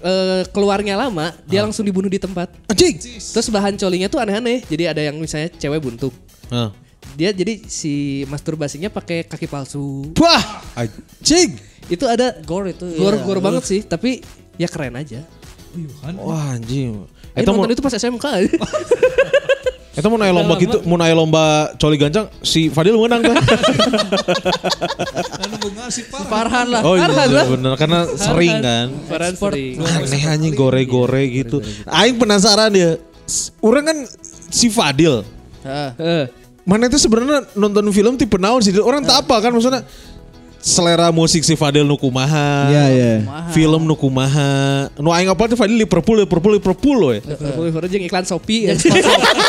eh, keluarnya lama, dia langsung dibunuh di tempat. Anjing. Terus bahan colinya tuh aneh-aneh. Jadi ada yang misalnya cewek buntung. Heeh. Dia jadi si masturbasinya pakai kaki palsu. Wah, anjing. Itu ada gore itu. iya. gor-gor banget sih, tapi ya keren aja. Wah, anjing. Ayo Eta mau nonton itu pas SMK. *laughs* eta mau naya lomba gitu, mau naya lomba coli gancang si Fadil menang kan? Anu bunga si parah. Farhan lah. Oh iya, Farhan iya lah. bener karena sering kan. Peran sering. Aneh anjing gore-gore gitu. Aing penasaran ya. Orang kan si Fadil. Heeh. Eh, Mana itu sebenarnya nonton film tipe naon sih? Orang tak apa kan maksudnya selera musik si Fadil nu kumaha. Iya, iya. Film nu kumaha. Nu aing apa tuh Fadil Liverpool Liverpool Liverpool we. Liverpool Liverpool jeung iklan Shopee ya.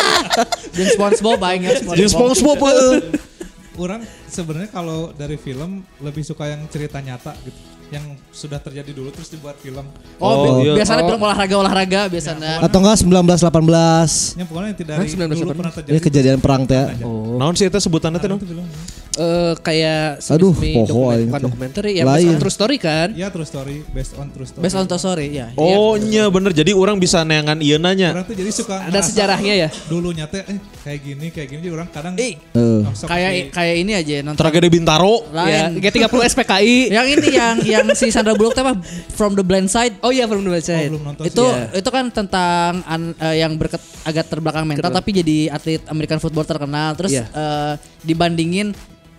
*laughs* Dan SpongeBob aing ya Jeung SpongeBob. *laughs* Orang sebenarnya kalau dari film lebih suka yang cerita nyata gitu. Yang sudah terjadi dulu terus dibuat film. Oh, Oh, bi- iya. biasanya Oh. film olahraga-olahraga biasanya. Atau enggak 1918 Yang pokoknya yang tidak dari 1918? dulu pernah terjadi. ya kejadian perang teh. Naon sih eta sebutannya teh. Eh kayak Aduh, poho dokumen- bukan dokumenter ya, Lain. based on true story kan. Ya true story, based on true story. Best on Toy Story ya. Oh nya bener jadi orang bisa neangan ieu nanya. Orang tuh jadi suka Ada sejarahnya ya? Dulunya teh eh, kayak gini, kayak gini. Jadi orang kadang Eh, Eh. kayak kayak ini aja nonton. Tragedi Bintaro. Ya, Lain. G30 SPKI. yang ini yang *laughs* yang si Sandra Bullock teh apa From the Blind Side. Oh iya, from the Oh, website. belum nonton itu sih. itu kan tentang an- eh, yang berket agak terbelakang mental Keren. tapi jadi atlet American football terkenal terus Iya. eh, dibandingin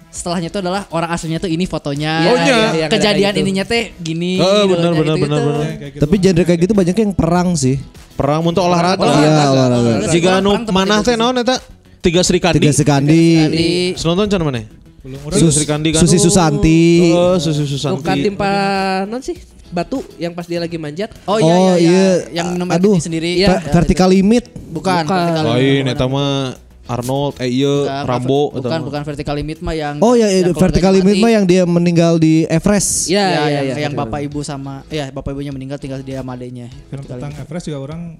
setelahnya itu adalah orang aslinya tuh ini fotonya Iya, Oh, iya. iya, yang ada kejadian gitu. ininya teh gini Oh, gitu, benar, benar, benar, benar. Ya, gitu. Tapi genre kayak gitu banyak yang perang sih. Perang untuk olahraga. Iya, olahraga. Jika tempat manah itu teh naon eta? Tiga Sri Kandi. Tiga Sekandi, Di Senonton can mana? Sri Kandi kan. Susi Susanti. Oh, Susi Susanti. Bukan timpa non sih? Batu yang pas dia lagi manjat. Oh iya, Oh, iya, iya. iya. yang minum Aduh. sendiri. Iya. Ver- vertical limit. Bukan, Bukan. vertical limit. Lain Bukan, eta mah Arnold, eh iya bukan, Rambo Bukan, mah. bukan vertical limit mah yang Oh ya, yang vertical limit mati. mah yang dia meninggal di Everest. Iya, Ya, iya, yang, iya. yang bapak ibu sama ya bapak ibunya meninggal tinggal dia sama adeknya. film tentang Everest juga orang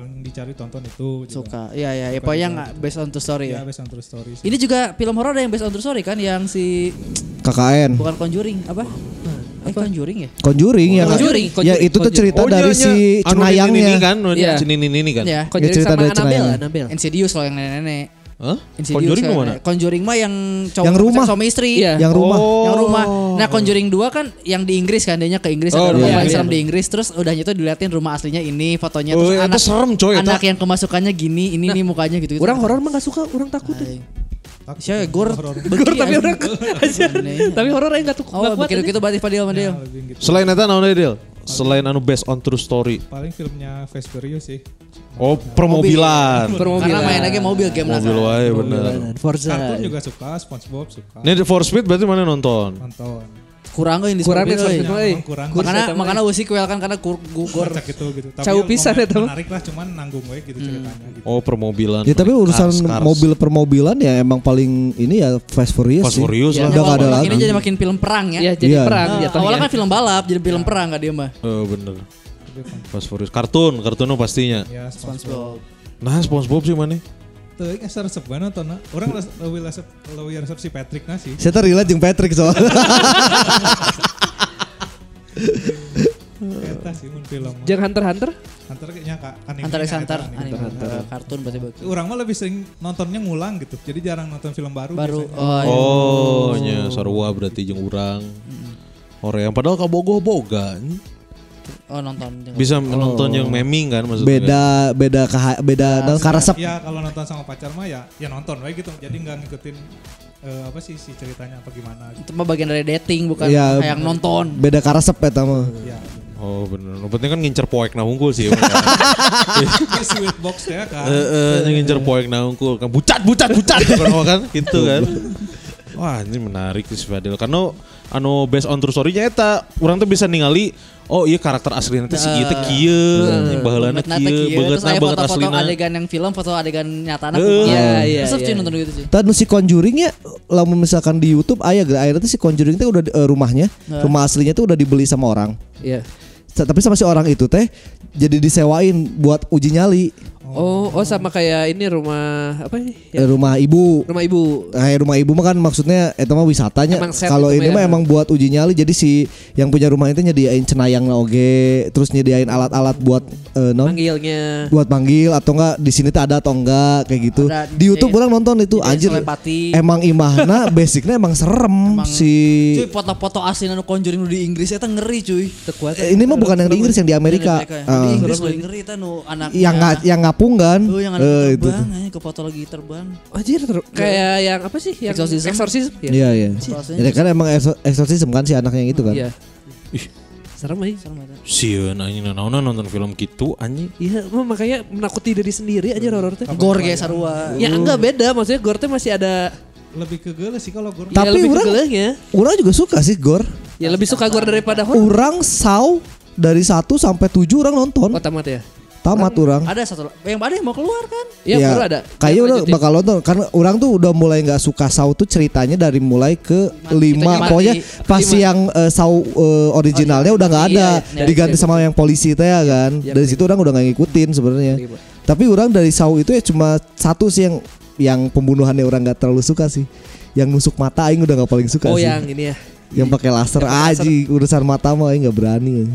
paling dicari tonton itu juga. Suka. Iya iya, ya, Suka pokoknya juga. nggak based on true story Ya, ya. based on true story. sih. Ini juga film horor ada yang based on true story kan yang si KKN. bukan Conjuring apa? Eh Conjuring ya? Conjuring yang Conjuring, ya Conjuring, itu tuh cerita dari nya, si anu ini cenayangnya. kan, nu Iya. ini ini kan. Ya. Conjuring cerita sama dari Annabelle, cenayang. Annabelle. Insidious kalau yang nenek-nenek. Hah? Insidious Conjuring nu mana? nenek. Conjuring mah yang cowok Yang rumah. suami istri. Iya. Yang rumah. Oh. Yang rumah. Nah, Conjuring 2 kan yang di Inggris kan, dia ke Inggris Oh, ada rumah iya, paling iya. serem di Inggris terus udahnya tuh diliatin rumah aslinya ini, fotonya Oh, terus eta anak serem, coy, anak yang kemasukannya gini, ini nih mukanya gitu. Orang horor mah gak suka, orang takut. tuh. Takut Siapa gor horor. Gor tapi orang *laughs* tapi horor aja gak tuh. Oh, bikin gitu berarti Fadil sama gitu. Selain eta naon Del? Selain anu based on true story. Paling filmnya Fast Furious sih. Oh, permobilan. Karena main lagi mobil game Mobil wae bener. Forza. Kartun juga suka, SpongeBob suka. Need for Speed berarti mana nonton? Nonton. Kurang euy di Kurang Scorpio, nih, euy. Scorpio. Ya, euy. emang kurang. Makanya Kurang. makanya usik well kan karena kur gugor. Kocak gitu gitu. Tapi Cau ya pisan lumayan eta mah. Menarik lah, cuman nanggung we gitu ceritanya gitu. Oh, permobilan. Ya tapi urusan Cars, Cars. mobil permobilan ya emang paling ini ya Fast Furious Fast sih. Furious Ya, lah. Udah gak ada lagi. Ini jadi makin film perang ya. Ya jadi Iya. perang Nah, jatuhnya. awalnya kan film balap jadi film perang gak dia mah. Eh, bener. Fast Furious. Kartun, kartunnya pastinya. Ya SpongeBob. Nah, SpongeBob sih mana? Tuh, ini asa resep banget nonton. Orang les- lebih resep lebih resep si Patrick nah sih. Saya tuh relate jeung Patrick soalnya. *laughs* Eta sih mun film. Jangan Hunter Hunter. Hunter kayaknya kak anime. Hunter x Hunter, anime. anime. Eh, kartun berarti bagus. Orang mah lebih sering nontonnya ngulang gitu. Jadi jarang nonton film baru. Baru biasanya. oh, iya. Oh, nya sarua berarti jeung urang. Orang padahal kabogoh boga. Oh nonton. Bisa nonton yang meming kan maksudnya. beda beda kah beda dan karesep. Ya kalau nonton sama pacar mah ya ya nonton we gitu. Jadi nggak ngikutin eh, apa sih si ceritanya apa gimana gitu. Itu mah bagian dari dating bukan Iya. kayak nonton. Beda karesep eta mah. Ya. Oh bener. Yang penting kan ngincer poek na unggul sih. *laughs* Ini sweet box ya kan. Eh, eh, ngincer poek na unggul kan bucat bucat bucat kan kan gitu kan. *laughs* Wah ini menarik sih Fadil karena anu based on true story-nya eta orang tuh bisa ningali oh iya karakter aslinya teh si ieu teh kieu, anjing baheulana Bangetna teh kieu, kieu. banget Terus aya banget foto-foto aslina. adegan yang film, foto adegan nyatana. Eh, kumaha. iya, iya, Resep sih iya. nonton gitu sih. Tadi si Conjuring ya, lamun misalkan di YouTube aya ge akhirnya si Conjuring teh udah di- eh, rumahnya, rumah aslinya tuh udah dibeli sama orang. Iya. Tapi sama si orang itu teh jadi disewain buat uji nyali Oh, oh sama kayak ini rumah apa nih? eh, Ya, rumah ibu. rumah ibu. Eh, rumah ibu mah kan maksudnya itu mah wisatanya. Kalau itu ini mah mah ya. emang buat uji nyali jadi si yang punya rumah itu nyediain cenayang oge, terus nyediain alat-alat buat eh, non Manggilnya. buat panggil atau enggak di sini tuh ada atau enggak kayak gitu. Ada, di YouTube eh, orang nonton itu anjir. Emang imahna *laughs* basicnya emang serem Emang- si Cuy foto-foto asli anu Conjuring di Inggris eta ngeri cuy. Tekuat. Eh, ini mah bukan yang di Inggris yang di Amerika. Di. Inggris lebih ngeri eta nu anaknya. yang nggak yang ngapung kan? Oh, yang anak itu terbang, tuh. aja, ke foto lagi terbang. Anjir, ter- kayak yang apa sih? Yang Exorcism. Exorcism. Ya. Iya iya. Rasanya Jadi kan emang exor- exorcism kan si anaknya itu kan. Iya. Serem aja. serem eta. Sieun anjing naon nonton film gitu anjing. Iya, mah makanya menakuti diri sendiri aja horor teh. Gor ge sarua. Ya enggak beda, maksudnya gore teh masih ada Lebih ke geuleuh sih kalau gue. ya, Tapi lebih orang-. Orang juga suka sih gore. Ya lebih suka gore daripada horor. Orang saw dari 1 sampai 7 orang nonton. Oh, tamat ya. Tamat orang. Ada satu yang ada yang mau keluar kan? Iya, Ya, ada. Kayaknya Yang udah bakal nonton karena orang tuh udah mulai nggak suka saw tuh ceritanya dari mulai ke lima mati. pokoknya pas Kelima. yang eh, saw eh, originalnya udah nggak ada Iya, iya. diganti Iya, sama yang polisi teh ya kan Yang dari situ orang udah nggak ngikutin sebenarnya Kelima. tapi orang dari saw itu ya cuma satu sih yang yang pembunuhannya orang nggak terlalu suka sih yang nusuk mata aing udah nggak paling suka Oh, sih yang ini ya. yang pakai laser aja urusan mata mah aing nggak berani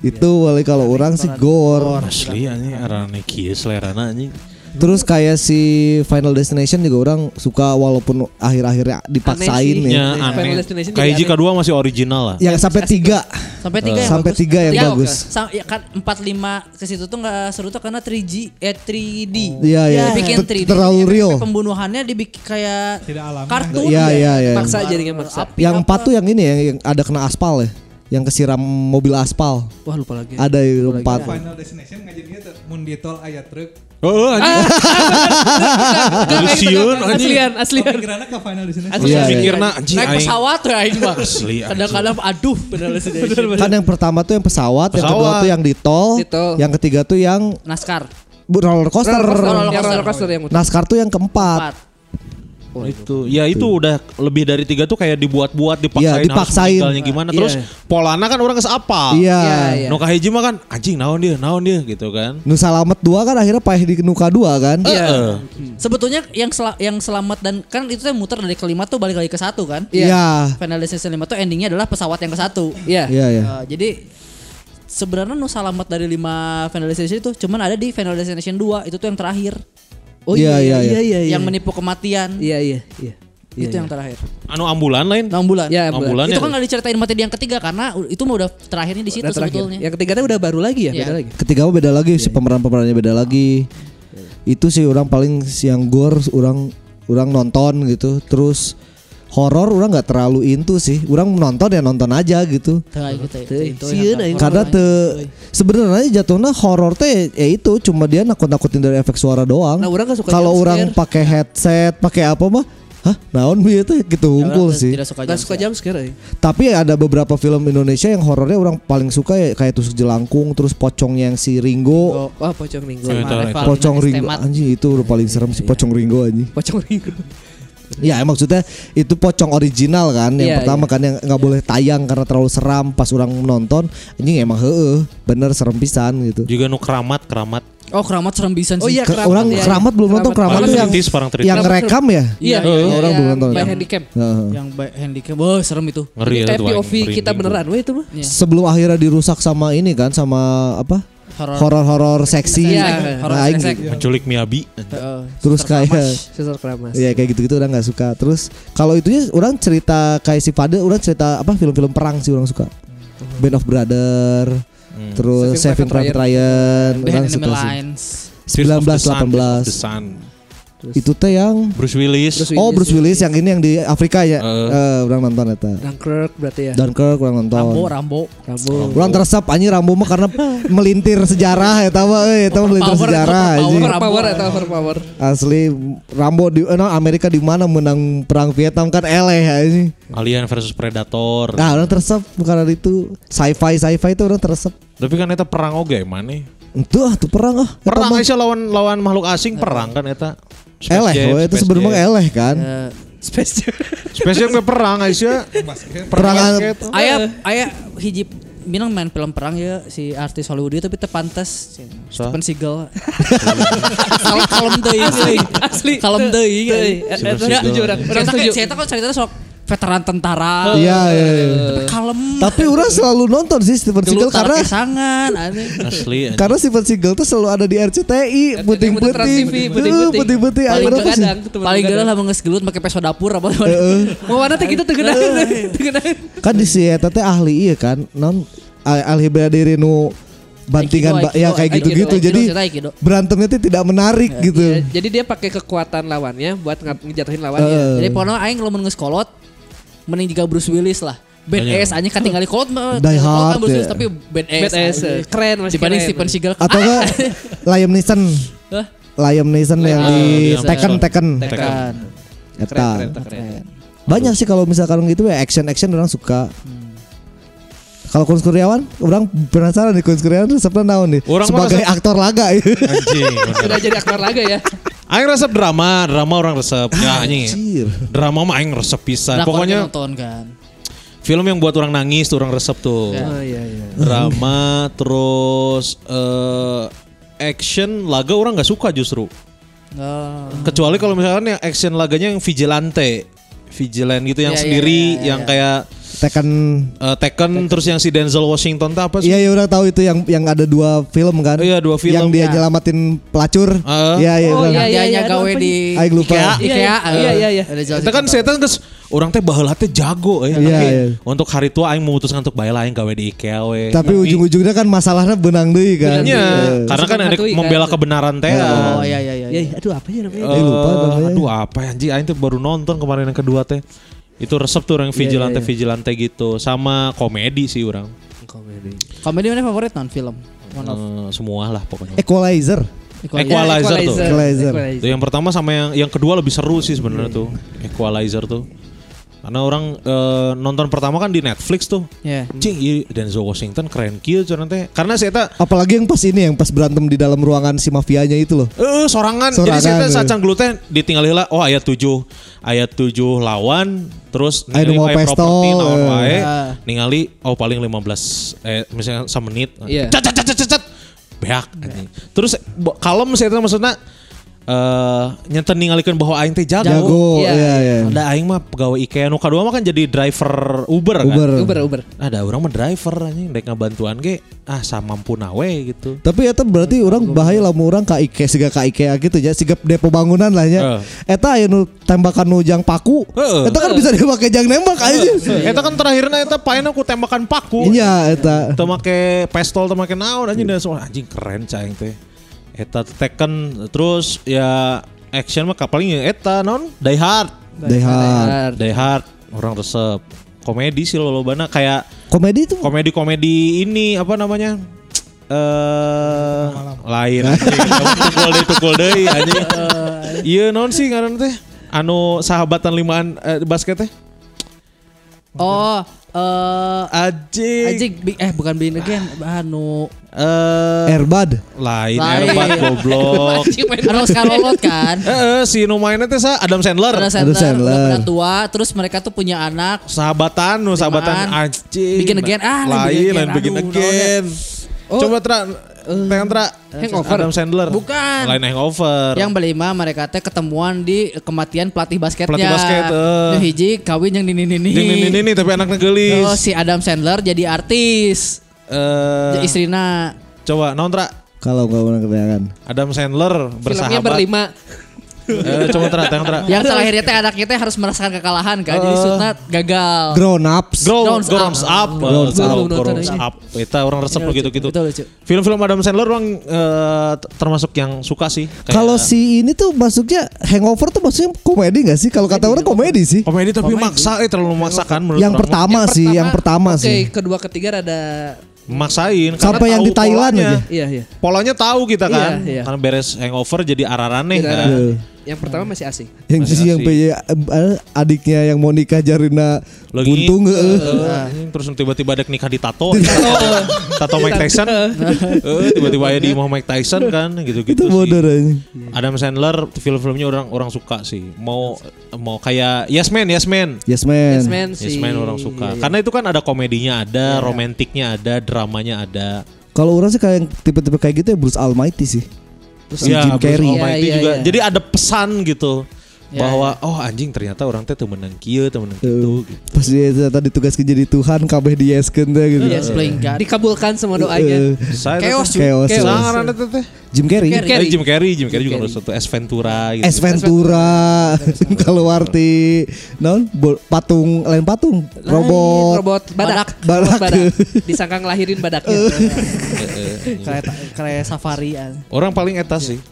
itu wali kalau orang sih gore Asli anjing arane kieu selerana anjing. Terus kayak si Final Destination juga orang suka walaupun akhir-akhirnya dipaksain Aneh sih. ya. Ya Final. Destination Kayak jadi jika dua masih original lah. Yang sampai tiga, Sampai tiga yang sampai bagus. tiga yang Ya, bagus. Sa- ya kan 4 5 ke situ tuh enggak seru tuh karena 3G eh 3D. Iya, iya. Dibikin Ter- 3D. terlalu real. Pembunuhannya dibikin kayak Tidak alami. kartun. Iya, ya. iya, iya. Maksa jadinya maksa. Api Yang empat tuh yang ini ya, yang ada kena aspal ya, yang kesiram mobil aspal. Wah, lupa lagi. Ada yang empat. Final Destination ngajadinya tuh mun di tol aya truk. Oh, anjing. *laughs* Jadi sieun anjing. Aslian, aslian. Pikiranna ke Final Destination. Aku Iya, iya. mikirna anjing Naik aing. pesawat ya ini mah. Asli, anjing. Kadang-kadang aduh benar destination. Kan yang pertama tuh yang pesawat, yang kedua tuh yang di tol, yang ketiga tuh yang Naskar. bu- roller coaster. Roller coaster, Roller yang coaster. roller coaster yang muter. Naskar tuh yang keempat. Oh, itu. Ya itu udah lebih dari tiga tuh kayak dibuat-buat, dipaksain, Iya, dipaksain. harus gimana. Iya. Terus polana kan orang geus apal. Iya. Iya, iya. Nu kahiji mah kan anjing naon dia, naon dia gitu kan. Nu Salamet dua kan akhirnya paeh di Nuka dua kan. Iya. Heeh. Sebetulnya yang sel- yang selamat dan kan itu yang muter dari kelima tuh balik lagi ke satu kan. Iya. Iya. Final Destination 5 tuh endingnya adalah pesawat yang ke satu. Iya. Iya, iya. Uh, jadi sebenarnya nu selamat dari 5 Final Destination itu cuman ada di Final Destination 2 itu tuh yang terakhir. Oh Iya, iya, iya, iya, iya, iya. Yang menipu kematian. Iya, iya, iya. Iya, itu iya. yang terakhir. Anu ambulan lain. 6 bulan. Ya, Ambulan itu ya. kan nggak diceritain mati di yang ketiga karena itu mah udah terakhirnya di situ Udah terakhir. sebetulnya. Yang ketiganya udah baru lagi ya, Iya. beda lagi. Ketiga mah beda lagi, si pemeran-pemerannya beda lagi. Itu sih orang paling yang gore orang orang nonton gitu. Terus horor orang nggak terlalu into sih. Orang nonton ya nonton aja gitu. Gitu ya. Horor Karena te sebenarnya jatuhnya horor teh ya itu cuma dia nakut-nakutin dari efek suara doang. Nah, orang nggak suka Kalau orang pakai headset, pakai apa mah? Hah, naon bieu teh gitu Ya, unggul orang sih. Tidak suka suka jam scare aing. Tapi ada beberapa film Indonesia yang horornya orang paling suka ya kayak tusuk jelangkung, terus pocongnya yang si Ringgo. Oh, wah pocong. Iya, Reval Pocong Temat. anjing itu udah paling serem sih pocong Ringgo anjing. Pocong minggu. Ya maksudnya itu pocong original kan yang Iya, pertama iya. kan yang nggak boleh tayang karena terlalu seram pas orang nonton anjing emang heeh bener serem pisan gitu. Juga nu keramat, keramat. Oh keramat serem pisan Oh sih. iya Ke- keramat. orang iya, keramat iya. belum nonton keramat tuh yang yang Keramat rekam ya. Iya, Iya, iya, iya, orang yang belum nonton. By handycam. Heeh. Yang by handicap. Wah, serem itu. Ngeri ya Kayak POV kita beneran weh itu mah. Iya. Sebelum akhirnya dirusak sama ini kan sama apa. Horor-horor seksi. Iya, horor Nah, aing- sesek. tuh. Menculik Miyabi. Heeh. Terus kayak keramas. Iya kayak gitu-gitu orang nggak suka. Terus kalau itunya orang cerita kayak si Fade, orang cerita apa film-film perang sih orang suka. Band of Brother, terus Saving Saving Private Ryan, Behind orang suka sih. Lines. Fist of the Sun, Fist of 1918. The Sun. Itu teh yang Bruce Willis. Bruce Oh Bruce Willis yang ini yang di Afrika ya. Eh. Eh, orang nonton eta. Dunkirk berarti ya. Dunkirk orang nonton. Rambo, Rambo. Rambo. Orang teresap anjing Rambo mah karena *laughs* melintir sejarah eta mah euy eta mah melintir Overpower, sejarah anjing. Overpower atau overpower. Asli Rambo di eh, no, Amerika di mana menang perang Vietnam kan eleh anjing. Alien versus Predator. Nah orang teresap karena itu sci-fi sci-fi itu orang teresap. Tapi kan eta perang oge mana? Itu ah tuh perang ah. Eta Perang Aisyah lawan lawan makhluk asing perang kan eta. Space eleh, Jam, itu Jam. eleh kan. Eh, Space Jam. *laughs* Space Jam ke perang Aisyah. Perang basket. Aya aya hiji Minang main film perang ya si artis Hollywood itu tapi tepantes Stephen Seagal. Kalau *laughs* kalem teuing Asli, asli. Kalem. Stephen Eta Seagal. setuju orang. Saya kan ceritanya sok veteran tentara. Iya iya. iya. Tapi kalem. Tapi orang selalu nonton sih Steven Seagal karena kesangan aneh. Asli. anjing. karena Steven Seagal tuh selalu ada di RCTI, puting-puting, puting-puting. Paling? Kadang Paling kadang. gede lah menges gelut pakai peso dapur apa. Mau mana teh gitu. Teu geunah. Kan di si eta teh ahli iya kan, non ah- ahli bela diri nu bantingan Aikido, ba- ya Aikido, kayak Aikido, gitu-gitu. Jadi Aikido. berantemnya tuh tidak menarik gitu. Iya, jadi dia pakai kekuatan lawannya buat ngejatuhin lawannya. Eh. Jadi pokoknya aing kalau menges kolot mending juga Bruce Willis lah. Bad Banyak. ass anjing katingali kolot mah. Die kolot kan Hard, Bruce Willis ya. tapi bad ass. Badass, eh. keren masih Dibanding keren. Stephen Seagal. Atau *laughs* enggak Liam Neeson. Hah? Liam Neeson yang di Tekken. Tekken. Tekken. Kan. Eta. Keren, keren, keren. Banyak sih kalau misalkan gitu ya action action orang suka. Kalau Kun Kurniawan, orang penasaran nih Kun Kurniawan resepnya naon nih? Orang Sebagai aktor laga ya. Anjing. *laughs* Sudah jadi aktor laga ya. Aing resep drama, drama orang resep. Ya anjing. Anjir. Drama mah aing resep pisan. Drakor Pokoknya nonton kan. film yang buat orang nangis tuh orang resep tuh. Ya. Oh iya iya. Drama terus eh action laga orang nggak suka justru. Oh. Kecuali kalau misalkan yang action laganya yang vigilante. Vigilant gitu yang Iya, iya, sendiri iya, iya, yang iya. kayak Tekken eh, Tekken, terus yang si Denzel Washington tuh apa sih? Iya ya udah tahu itu yang yang ada dua film kan? Iya, dua film. Yang dia Ya. nyelamatin pelacur. Iya iya. Oh, iya, iya. Dia gawe di Aing lupa. IKEA. Iya, IKEA. iya, iya, iya. Ada jelas Itu kan saya geus orang teh baheula teh jago eh. Iya, Tapi iya. untuk hari tua aing memutuskan untuk bae aing gawe di IKEA we. Tapi ujung-ujungnya kan masalahnya benang deui kan. Iya, Iya. karena kan ada kan. membela kebenaran teh. Oh iya iya iya. Ya, aduh apa ya namanya? Eh, Eh. Aduh apa ya anjing aing tuh baru nonton kemarin yang kedua teh. Itu resep tuh orang vigilante vigilante gitu sama komedi sih orang. Komedi. Komedi mana favorit non film? One of. Eh, semua lah pokoknya. Equalizer. Equalizer tuh. Equalizer. Tuh yang pertama sama yang yang kedua lebih seru sih sebenarnya tuh. Equalizer tuh. Karena orang eh, nonton pertama kan di Netflix tuh. Ya. Cing, iya Denzel Washington keren kieu cenah teh. Karena saya tak Apalagi yang pas ini yang pas berantem di dalam ruangan si mafianya itu loh. Eh sorangan. Jadi Sorangan, saya teh eh. sacan dulu teh ditinggal heula oh ayat 7. Ayat 7 lawan terus Aya nu mau properti naon eh. wae. Ah. Ningali oh paling 15 eh misalnya semenit. Iya. Cet cet cet cet, cet. Beak anjing. Terus kalem saya teh maksudnya eh nyenten ningalikeun bahwa aing teh jago. Jago. Iya, Iya iya. Ada aing mah pegawai IKEA nu kadua mah kan jadi driver Uber kan. Uber. Uber Uber. Ada orang mah driver anjing dek ngabantuan ge ah samampu nawe gitu. Tapi eta berarti orang bahaya lah orang ka IKEA siga ka IKEA gitu ya siga depo bangunan lah nya. Eta aya nu tembakan nu jang paku. Heeh. Eta kan bisa dipakai jang nembak aja. Eta kan terakhirnya eta paen aku tembakan paku. Iya eta. Teu make pistol teu make naon anjing dan semua anjing keren caing teh. Eta Tekken terus ya action mah paling ya eta non Die Hard. Die Hard. Die Hard orang resep. Komedi sih lo bana kayak Komedi itu komedi-komedi ini apa namanya? Eh lain *laughs* tukul deui tukul deui anjing. Iya non sih ngaran teh? Anu sahabatan limaan eh, basket teh? Oh, eh Anjing. Anjing, bi- eh bukan Begin Again, anu Eh Airbud. lain Lain. Airbat goblok. anu Scarlett kan. *laughs* Eh si nu mainnya teh sa Adam Sandler. Ada Sandler, Sandler. udah pernah tua, terus mereka tuh punya anak. Sahabatan nu sahabatan anjing. Bikin again, ah, lain lain bikin bikin again. Aduh, again. Coba Tra, pengen Tra Hangover. Adam Sandler. Bukan. Lain hangover. Yang berlima mereka teh ketemuan di kematian pelatih basketnya. Pelatih basket. Nu hiji kawin yang nini nini. Ding, ini, ini, ini, tapi anaknya Oh, gelis. si Adam Sandler jadi artis. Eh, Istrina coba non Tra. Kalau nggak pernah kedengaran. Adam Sandler Filmnya bersahabat. berlima. Eh, coba Tra, tengok Tra. yang terakhirnya teh anaknya teh harus merasakan kekalahan kan. Jadi shootnya gagal. Grown ups. Grow, Grown Grown Up. up, Grown Grown Up. Grown Nonton up. Kita orang resep Iya, gitu gitu. Betul lucu. Film-film Adam Sandler orang eh, t- termasuk yang suka sih. Kayak Kalau si ini tuh masuknya Hangover tuh maksudnya komedi gak sih? Kalau kata orang komedi sih. komedi tapi maksa, eh terlalu memaksakan menurut Yang orang. pertama sih, yang pertama Oke, sih. kedua ketiga ada maksain. Sampai yang di Thailand polanya. aja. iya iya. Polanya tahu kita kan, Iya, iya. karena beres hangover jadi araraneh Tidak kan. Iya. Yang pertama masih asing. Yang Masih si yang. PJ eh, adiknya yang mau nikah Jarina Lagi buntung eh, anjing, terus tiba-tiba ada nikah di tato. *laughs* tato Mike Tyson. Tiba-tiba ya di rumah Mike Tyson kan gitu-gitu Itu sih. bodoh aja. Adam Sandler film-filmnya orang orang suka sih. Mau mau kayak Yes Man, Yes Man. Yes man. Yes Man Yes Man orang suka. iya, iya. Karena itu kan ada komedinya ada, romantiknya ada, dramanya ada. Kalau orang sih kayak yang tipe-tipe kayak gitu ya Bruce Almighty sih. Si Ya, Jim Bruce Carrey. Almighty Iya, iya, juga. iya. Jadi ada pesan gitu. Iya, bahwa oh anjing ternyata orang teh temenan kieu, temenan gitu. gitu. Pas dia ternyata ditugaskan jadi Tuhan kabeh dieskeun teh gitu. Yes, playing God. Dikabulkan semua doanya. Saya Chaos, teh- Chaos. Chaos. Ada teh. Jim Carrey. Carrey. Eh, Jim Carrey, Jim Carrey juga Carrey. harus satu S Ventura gitu. Es Ventura *laughs* kalau arti non patung lain patung robot robot badak. Badak. Badak. *laughs* Disangka ngelahirin badaknya. *laughs* Kayak kayak safari. Orang paling eta sih.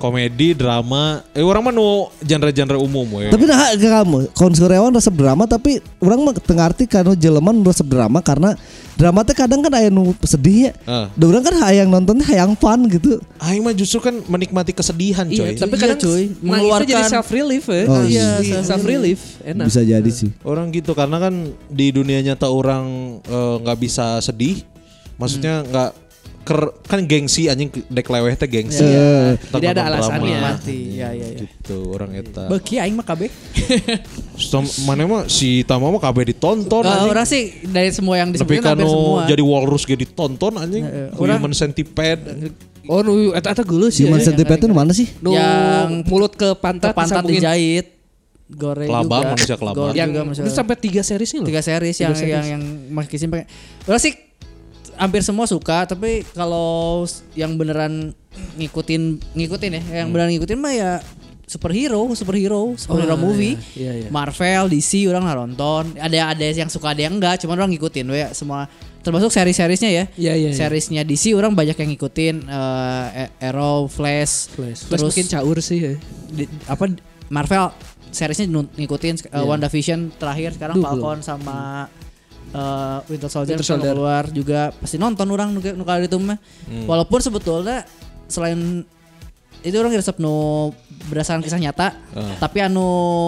Komedi, drama. Eh orang mah nu genre-genre umum we. tapi nah ke kamu konsurewan resep drama tapi orang mah tengah arti kan jeleman resep drama karena drama teh kadang kan aya nu sedih ya Ah. Da orang kan hayang nontonnya hayang fun gitu Aing mah justru kan menikmati kesedihan coy. Iya, tapi Iya, kadang cuy. mengeluarkan jadi self relief ya. Oh, iya, iya. self relief. Enak. bisa jadi sih Orang gitu karena kan di dunia nyata orang eh, nggak bisa sedih. Maksudnya nggak ker- kan gengsi anjing dek leweh teh gengsi. Eh, Kita Jadi ada nonton alasannya. Mati. Iya, iya, iya. Gitu orang eta. Beki aing mah kabeh. Mana mah si Tama mah kabeh ditonton anjing. orang sih dari semua yang disebutin kan hampir semua. jadi walrus ge ditonton anjing. Eh, Human centipede. Oh, nu eta eta geuleuh sih. Human ya. centipede itu mana sih Yang mulut ke pantat, Ke pantat dijahit. Gore Kelabang, juga. manusia kelabang. Yang juga manusia itu sampai tiga series nih loh. tiga series yang series. yang yang Mas Kisim pakai. Orang sih hampir semua suka, tapi kalau yang beneran ngikutin ngikutin ya, yang beneran ngikutin mah ya superhero, superhero, superhero Oh, movie. iya, iya. Marvel, DC orang nonton. Ada ada yang suka, ada yang enggak, cuman orang ngikutin we semua termasuk seri-serisnya ya. Iya, iya, iya. Seriesnya DC orang banyak yang ngikutin eh, A- Arrow, Flash, Flash. Flash terus makin caur sih ya. di- apa Marvel seriesnya nun- ngikutin uh, Iya. WandaVision terakhir sekarang Duh, Falcon sama uh, Winter Soldier Winter Soldier. keluar juga pasti nonton orang nu nu kali itu mah. Hmm. Walaupun sebetulnya selain itu orang resep nu berdasarkan kisah nyata, Ah. tapi anu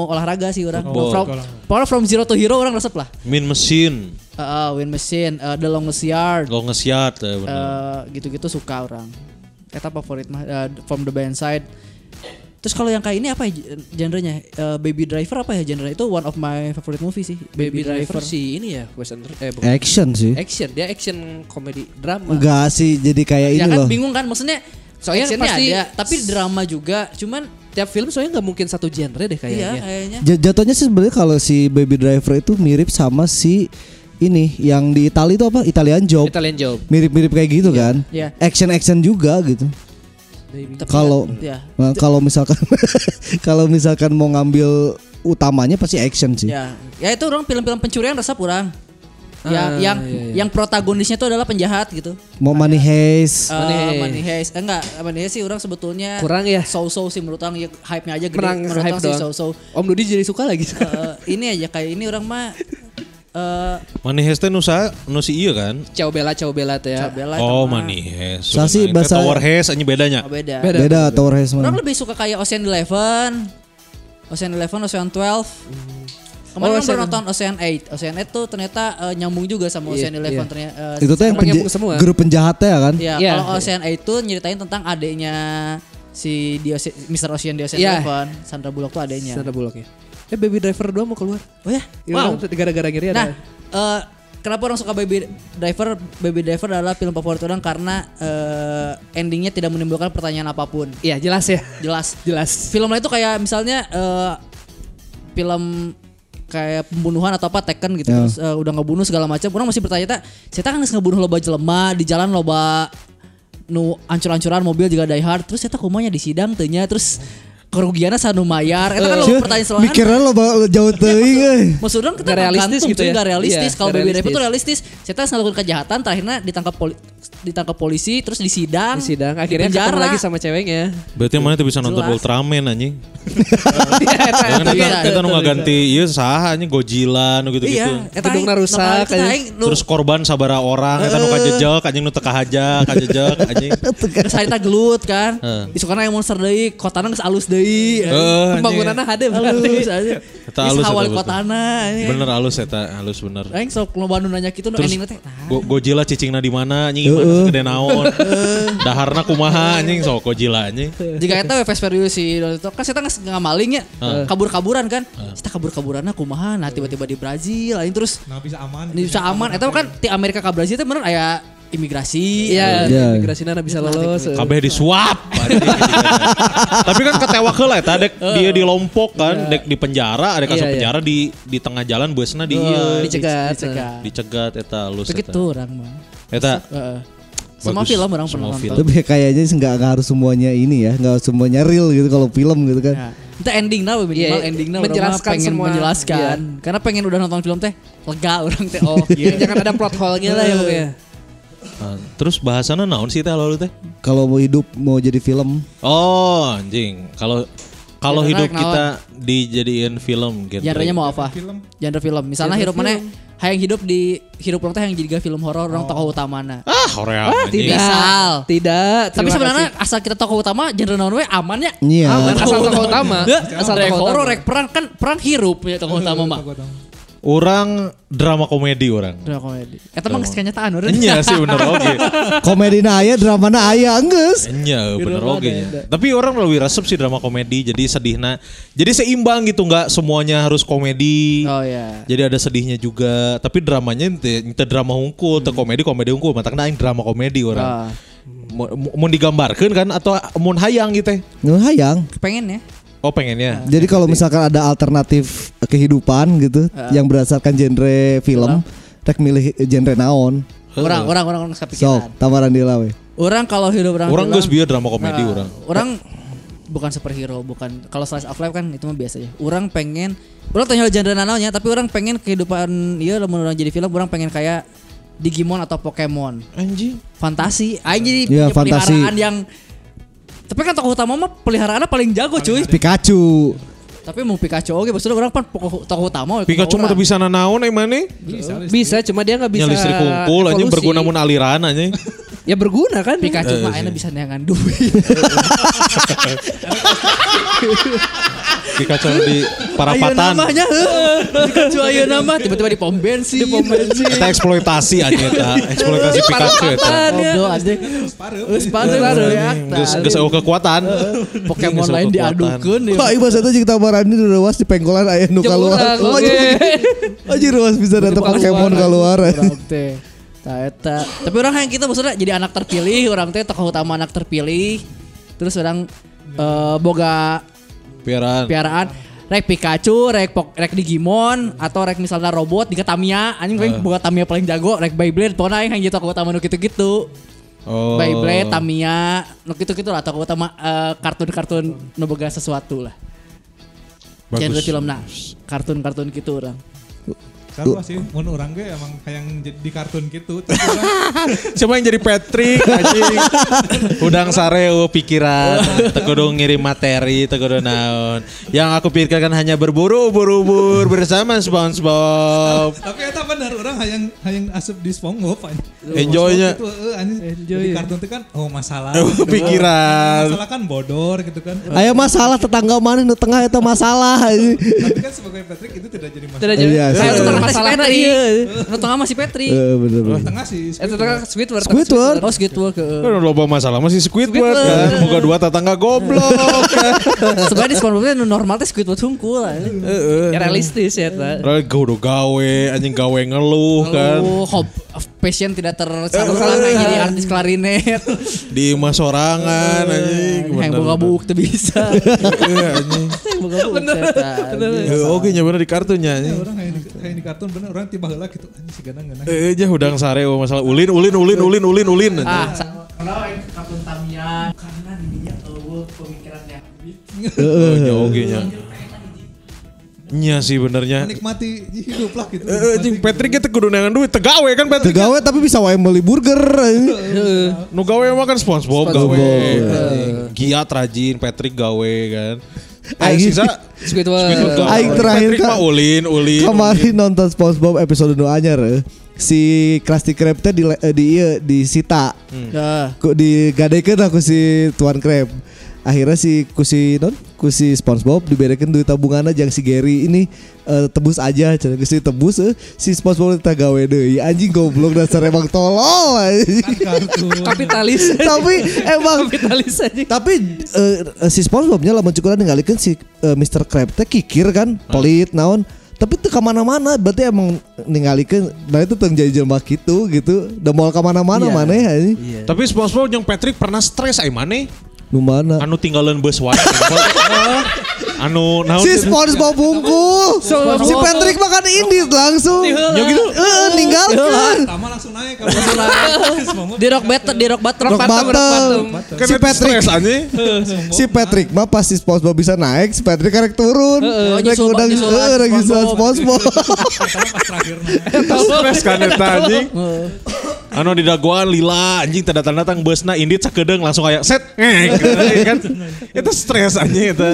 olahraga sih orang. Oh. From, pokoknya from zero to hero orang resep lah. Min mesin. Uh, uh, Win Machine, uh, The Longest Yard, Lo ngesiat eh, bener. uh, gitu-gitu suka orang. Eta favorit mah uh, from the band side. Terus kalau yang kayak ini apa ya gen- genrenya? Uh, Baby Driver apa ya genre itu one of my favorite movie sih. Baby Driver si ini ya Wes Anderson eh bukan. action sih action dia action komedi drama. enggak sih jadi kayak ya ini kan loh bingung kan maksudnya Soalnya actionnya pasti- ada tapi drama juga cuman Tiap film soalnya nggak mungkin satu genre deh iya kayaknya. kayaknya J- jatuhnya sih sebenarnya kalau si Baby Driver itu mirip sama si ini yang di Italia itu apa Italian Job Italian Job. mirip-mirip kayak gitu kan Iya. action action juga gitu Kalau- ya Nah, kalau misalkan *laughs* kalau misalkan mau ngambil utamanya pasti action sih ya ya itu orang film-film pencurian resep orang Ya, Ah, yang iya, iya. yang protagonisnya tuh adalah penjahat gitu. Mau Money Heist. Eh, Money Heist. Money Heist. Eh, enggak, Money Heist sih orang sebetulnya Kurang ya? So-so sih menurut orang ya, hype-nya aja gede. Menang menurut hype orang sih so-so. Om Dudi jadi suka lagi. Eh, ini aja kayak ini orang mah *laughs* eh Money Heist teh nusa nu si iya kan? Ciao Bella, Ciao Bella teh ya. Cabela Oh, Sudah main. bahasa- Tower Heist ini bedanya. Oh, beda. Beda. Beda Tower Heist Orang lebih suka kayak Ocean Eleven, Ocean Eleven, Ocean 12. Kemarin Oh, kan baru Ocean- nonton Ocean 8. Ocean 8 tuh ternyata eh, nyambung juga sama Iya, Ocean Eleven iya. ternyata. eh, Itu tuh yang penja- nyambung semua. grup penjahatnya ya kan? Ya, Iya. kalau Ocean 8 itu nyeritain tentang adiknya si di Oce- Mr. Ocean di Ocean Iya. Eleven. Sandra Bullock tuh adiknya. Sandra Bullock ya. Eh Baby Driver 2 mau keluar. Oh ya? Ya, Wow. Gara-gara ngiri Nah, ada. eh, kenapa orang suka Baby Driver? Baby Driver adalah film favorit orang karena eh, endingnya tidak menimbulkan pertanyaan apa pun. Iya jelas ya. Jelas. *laughs* Jelas. Film lain itu kayak misalnya eh, film kayak pembunuhan atau apa Tekken gitu Ya. terus eh, udah ngebunuh segala macam orang masih bertanya tak saya kan ngebunuh loba jelema di jalan loba nu ancur-ancuran mobil juga die hard terus saya kumanya di sidang tanya terus kerugiannya sanu mayar itu kan loba Cie, pertanyaan selangan Mikirnya lo bakal jauh teuing euy. Maksud orang kita Nggak realistis gitu ya? Gak realistis. Iya, Kalau realistis. itu realistis. Saya ngelakuin kejahatan, terakhirnya ditangkap poli ditangkap polisi, terus disidang. Di sidang akhirnya di ketemu lagi sama ceweknya. Berarti mana tuh bisa nonton Jelas. Ultraman anjing? *laughs* Iya, Ya kan Iya, kita, kita nu betul, ngaganti ieu saha anjing Godzilla nu gitu-gitu. Iya, eta Gedungna rusak, kita Terus korban sabara orang eta nu kajejek anjing nu teu kahajak, kajejek anjing. *laughs* Terus harita gelut kan. Isukana yang monster deui, kotana geus alus deui. Heeh, Pembangunannya anjing. ada berarti. Alus aja. Eta alus, hawal kotana. Bener halus eta, halus bener. Aing sok loba nu nanya kitu nu Terus endingna teh. Go Godzilla cicingna di mana anjing gimana gede naon. Daharna kumaha anjing sok Godzilla anjing. Jika eta we Fast Furious si itu kan saya geus ngamaling ya. Kabur-kaburan kan. Kita kabur-kaburanna kumaha nah tiba-tiba di Brazil aing terus Nah bisa aman. ini bisa aman. Eta kan di Amerika ke Brazil teh bener aya imigrasi. Iya, Iya. imigrasi nana bisa lolos. Kabeh disuap. *laughs* Tapi kan ketewa heula eta dek dia di Lompok kan, dek di penjara, ada kasus Iya, iya. penjara di di tengah jalan busna di Oh, ieu. dicegat. dicegat. dicegat eta eta. Begitu orang mah. Eta Heeh. Semua Bagus. film orang Semua pernah film. nonton. Tapi kayaknya sih nggak harus semuanya ini ya, nggak semuanya real gitu kalau film gitu kan. Ya. Itu endingnya minimal Iya, endingnya orang mah menjelaskan pengen semua. menjelaskan. Karena pengen udah nonton film teh lega orang teh oh iya. Jangan ada plot hole-nya lah ya pokoknya. ah, terus bahasana naon sih teh lalu teh? Kalau mau hidup mau jadi film, Oh, anjing. Kalau kalau hidup kita dijadiin film gitu. Genrenya mau apa? Film. Genre film. Misalnya Genre hidup mana. Hayang hidup di hidup orang teh yang jadi film horor orang tokoh utamana. Ah, Korea anjing. Tidak. Misal. Tidak. Tapi sebenarnya kasih. asal kita tokoh utama genre naon we aman ya. iya. Aman, asal tokoh utama. Asal rek horor rek perang kan perang hirup ya tokoh utama mah. Orang drama komedi orang. Drama komedi. Eta mah geus kenyataan urang. Enya sih bener *laughs* oke. Komedi na aya, drama na aya, enggeus. Enya bener oke. nya. Tapi orang lebih resep sih drama komedi. Jadi sedihna. Jadi seimbang gitu nggak semuanya harus komedi. Oh iya. Jadi ada sedihnya juga. Tapi dramanya ente, ente drama hungkul, teu komedi komedi hungkul. Matangna aing drama komedi orang. Ah, Mau mau digambarkan kan atau mau hayang gitu teh? Nu hayang. pengen ya. Oh pengennya. Jadi kalau misalkan ada alternatif kehidupan gitu yang berdasarkan genre film, rek milih genre naon. Orang orang orang orang Sok, kepikiran. tamaran di we. Orang kalau hidup orang Orang geus bieu drama komedi Nah, orang. Orang bukan superhero, bukan kalau slice of life kan itu mah biasa ya. Orang pengen orang tanya genre nanaonya, tapi orang pengen kehidupan iya lamun orang jadi film orang pengen kayak Digimon atau Pokemon. Anjing. Fantasi. Aing jadi Iya, punya fantasi. peliharaan yang tapi kan tokoh utama mah peliharaannya paling jago cuy. Pikachu. Tapi mau Pikachu oke maksudnya orang kan tokoh, tokoh utama. Pikachu mah bisa nanaon eh mana? Bisa, cuma dia nggak bisa. Nya listrik kumpul evolusi. berguna mun aliran anjing. *laughs* Ya berguna kan? Pikachu Eh, mah sih. enak bisa neangan duit. *laughs* *laughs* Pikachu di Ayo parapatan. namanya heuh. Pikachu ayo nama tiba-tiba di pom bensin. Di pom bensin. Kita eksploitasi anjing eta, eksploitasi Pikachu ya. Goblok. Geus pareus Pareus. ya. Geus eueuh kekuatan. Pokemon lain ya. Pak, ieu bahasa teh jeung tamaran di ruas di pengkolan aya nu keluar. Jemuran, Oh, oke. Anjir ruas bisa datang Pokemon keluar. Eta. Tapi orang yang kita maksudnya jadi anak terpilih, orang teh tokoh utama anak terpilih. Terus orang eh, boga Piaraan. piaraan rek Pikachu, rek Pok- rek Digimon atau rek misalnya robot di Tamiya, anjing paling boga Tamiya paling jago, rek Beyblade, pokoknya yang jadi tokoh utama nu gitu-gitu. Oh. Beyblade, Tamiya, nu gitu-gitu lah tokoh utama eh, kartun-kartun nu boga sesuatu lah. Bagus. Genre film nah, kartun-kartun gitu orang. Sarua sih, mun orang ge emang kayak jadi di kartun gitu. Siapa yang jadi Patrick anjing? Udang sareo pikiran, tegudu ngirim materi, tegudu naon. Yang aku pikirkan hanya berburu ubur-ubur bersama SpongeBob. tapi eta bener orang hayang hayang asup di SpongeBob. Enjoy-nya. Eh, anjing. Enjoy Di kartun itu kan oh masalah. Oh, gitu. pikiran. Masalah kan bodor gitu kan. Aya masalah tetangga mana di tengah itu masalah. Tapi kan sebagai Patrick itu tidak jadi masalah. Tidak jadi. Iya, Kayak sih. itu tengah masih Masalah Petri. iya. Nu tengah masih Petri. Eh, bener bener. tengah sih. Eh, kan Squidward. Squidward. Oh Squidward ke. Kan loba masalah masih Squidward kan. Moga dua tetangga goblok. *laughs* Sebenarnya di SpongeBob itu normal teh Squidward hungkul. Ya realistis ya, gue udah gawe, anjing gawe ngeluh kan. Oh, hob passion tidak tersalurkan kayak jadi artis klarinet. Di emas sorangan anjing. Yang Bener, boga bener. buuk teu bisa. *laughs* Iya, anjing. Yang boga buuk setan. Eh, Oke nya bener di kartunya Ya, anjing. orang kayak di, kayak di kartun bener orang tiba heula gitu anjing si ganang ganang. Eh aja udang sareo masalah ulin ulin ulin ulin ulin ulin. Ah, kalau yang kartun Tamiya karena dirinya eueuh pemikiran yang Oh, nya oge nya. Nya sih benernya. Menikmati hidup lah gitu. Eh, anjing Patrick kita kudu nangan duit tegawe kan Patrick. Tegawe tapi bisa wae beli burger. Nu gawe mah kan SpongeBob gawe. Giat rajin Patrick gawe kan. Aing- Aing sisa Squidward. Aing terakhir Patrick kan- mah ulin ulin. Kemarin nonton SpongeBob episode nu anyar eh. si Krusty Krab teh di eh, di ieu di Sita. Dah. Ku digadekeun aku si Tuan Krab. Akhirnya si kusi non kusi SpongeBob diberikan duit tabungan aja si Gary ini eh, tebus aja cenah geus tebus eh, si SpongeBob teh gawe deui anjing goblok dasar emang tolol kartun. Kapitalis. tapi emang Kapitalis aja. tapi eh, si SpongeBobnya lamun cukuran ninggalikeun si eh, Mr. Krab teh kikir kan pelit naon tapi itu ke mana-mana berarti emang ninggalikeun nah itu tong jadi jelema gitu gitu udah mau ke mana-mana Iya. maneh anjing Tapi SpongeBob yang Patrick pernah stres ai maneh. Nu mana? Anu tinggalan bus wae. *laughs* anu naon si SpongeBob bungkul SpongeBob. si Patrick makan indit langsung. Ya gitu. eh ninggalkeun Pertama langsung naik kalau *laughs* Di rock bottom, di rock bottom. Rock. Kan Si Patrick. Si Patrick mah pas si SpongeBob bisa naik si Patrick karek turun. Naik nyusulan eh, lagi SpongeBob. *laughs* Terakhir Stres kan eta anjing. Anu di dagoan lila anjing tanda tanda datang busna indit sakedeung langsung kayak set ngek kan. Itu stres anjing eta.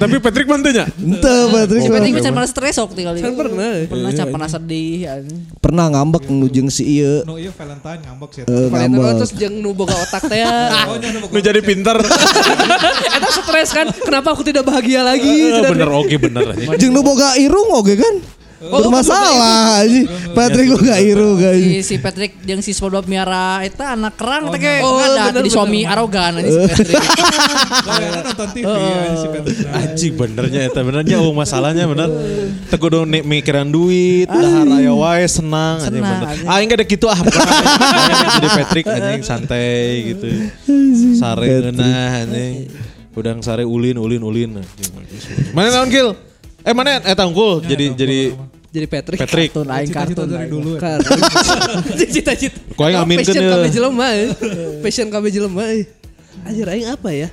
Tapi Patrick mantunya. ente Patrick mah. Patrick bisa stres sok tinggal Kan pernah. Pernah cap pernah sedih. anjing. pernah ngambek nujung si ieu No iya Valentine ngambek sih. eh, Valentine ngambek terus jeung nu boga otak teh. ya. *laughs* Oh nu Nu jadi pinter. Eta stres kan. Kenapa aku tidak bahagia lagi? Eh, bener oke bener jeung nu boga irung oge kan bermasalah anjing Patrick boga irung anjing Si si Patrick jeung si SpongeBob miara eta anak kerang teh kayak Oh, ada bener, di suami bener. arogan anjing si *laughs* Patrick. Nonton TV ya si Patrick. Anjing benernya eta benernya oh masalahnya bener. Kudu nek mikiran duit, dahar aya wae senang anjing Senang, bener. Ah enggak ada gitu ah. Jadi Patrick anjing santai gitu. Sare ngeunah anjing. Udang sare ulin ulin ulin anjing. Mana naon Gil? Eh mana eta unggul jadi jadi Jadi Patrick. Patrick. Kartun aing Cita-cita kartun. dari dulu ya. Kan. *laughs* Cita-cita. Ku aing aminkeun Passion ya. kami jelema. eh. Passion kami jelema. eh. Anjir aing apa ya?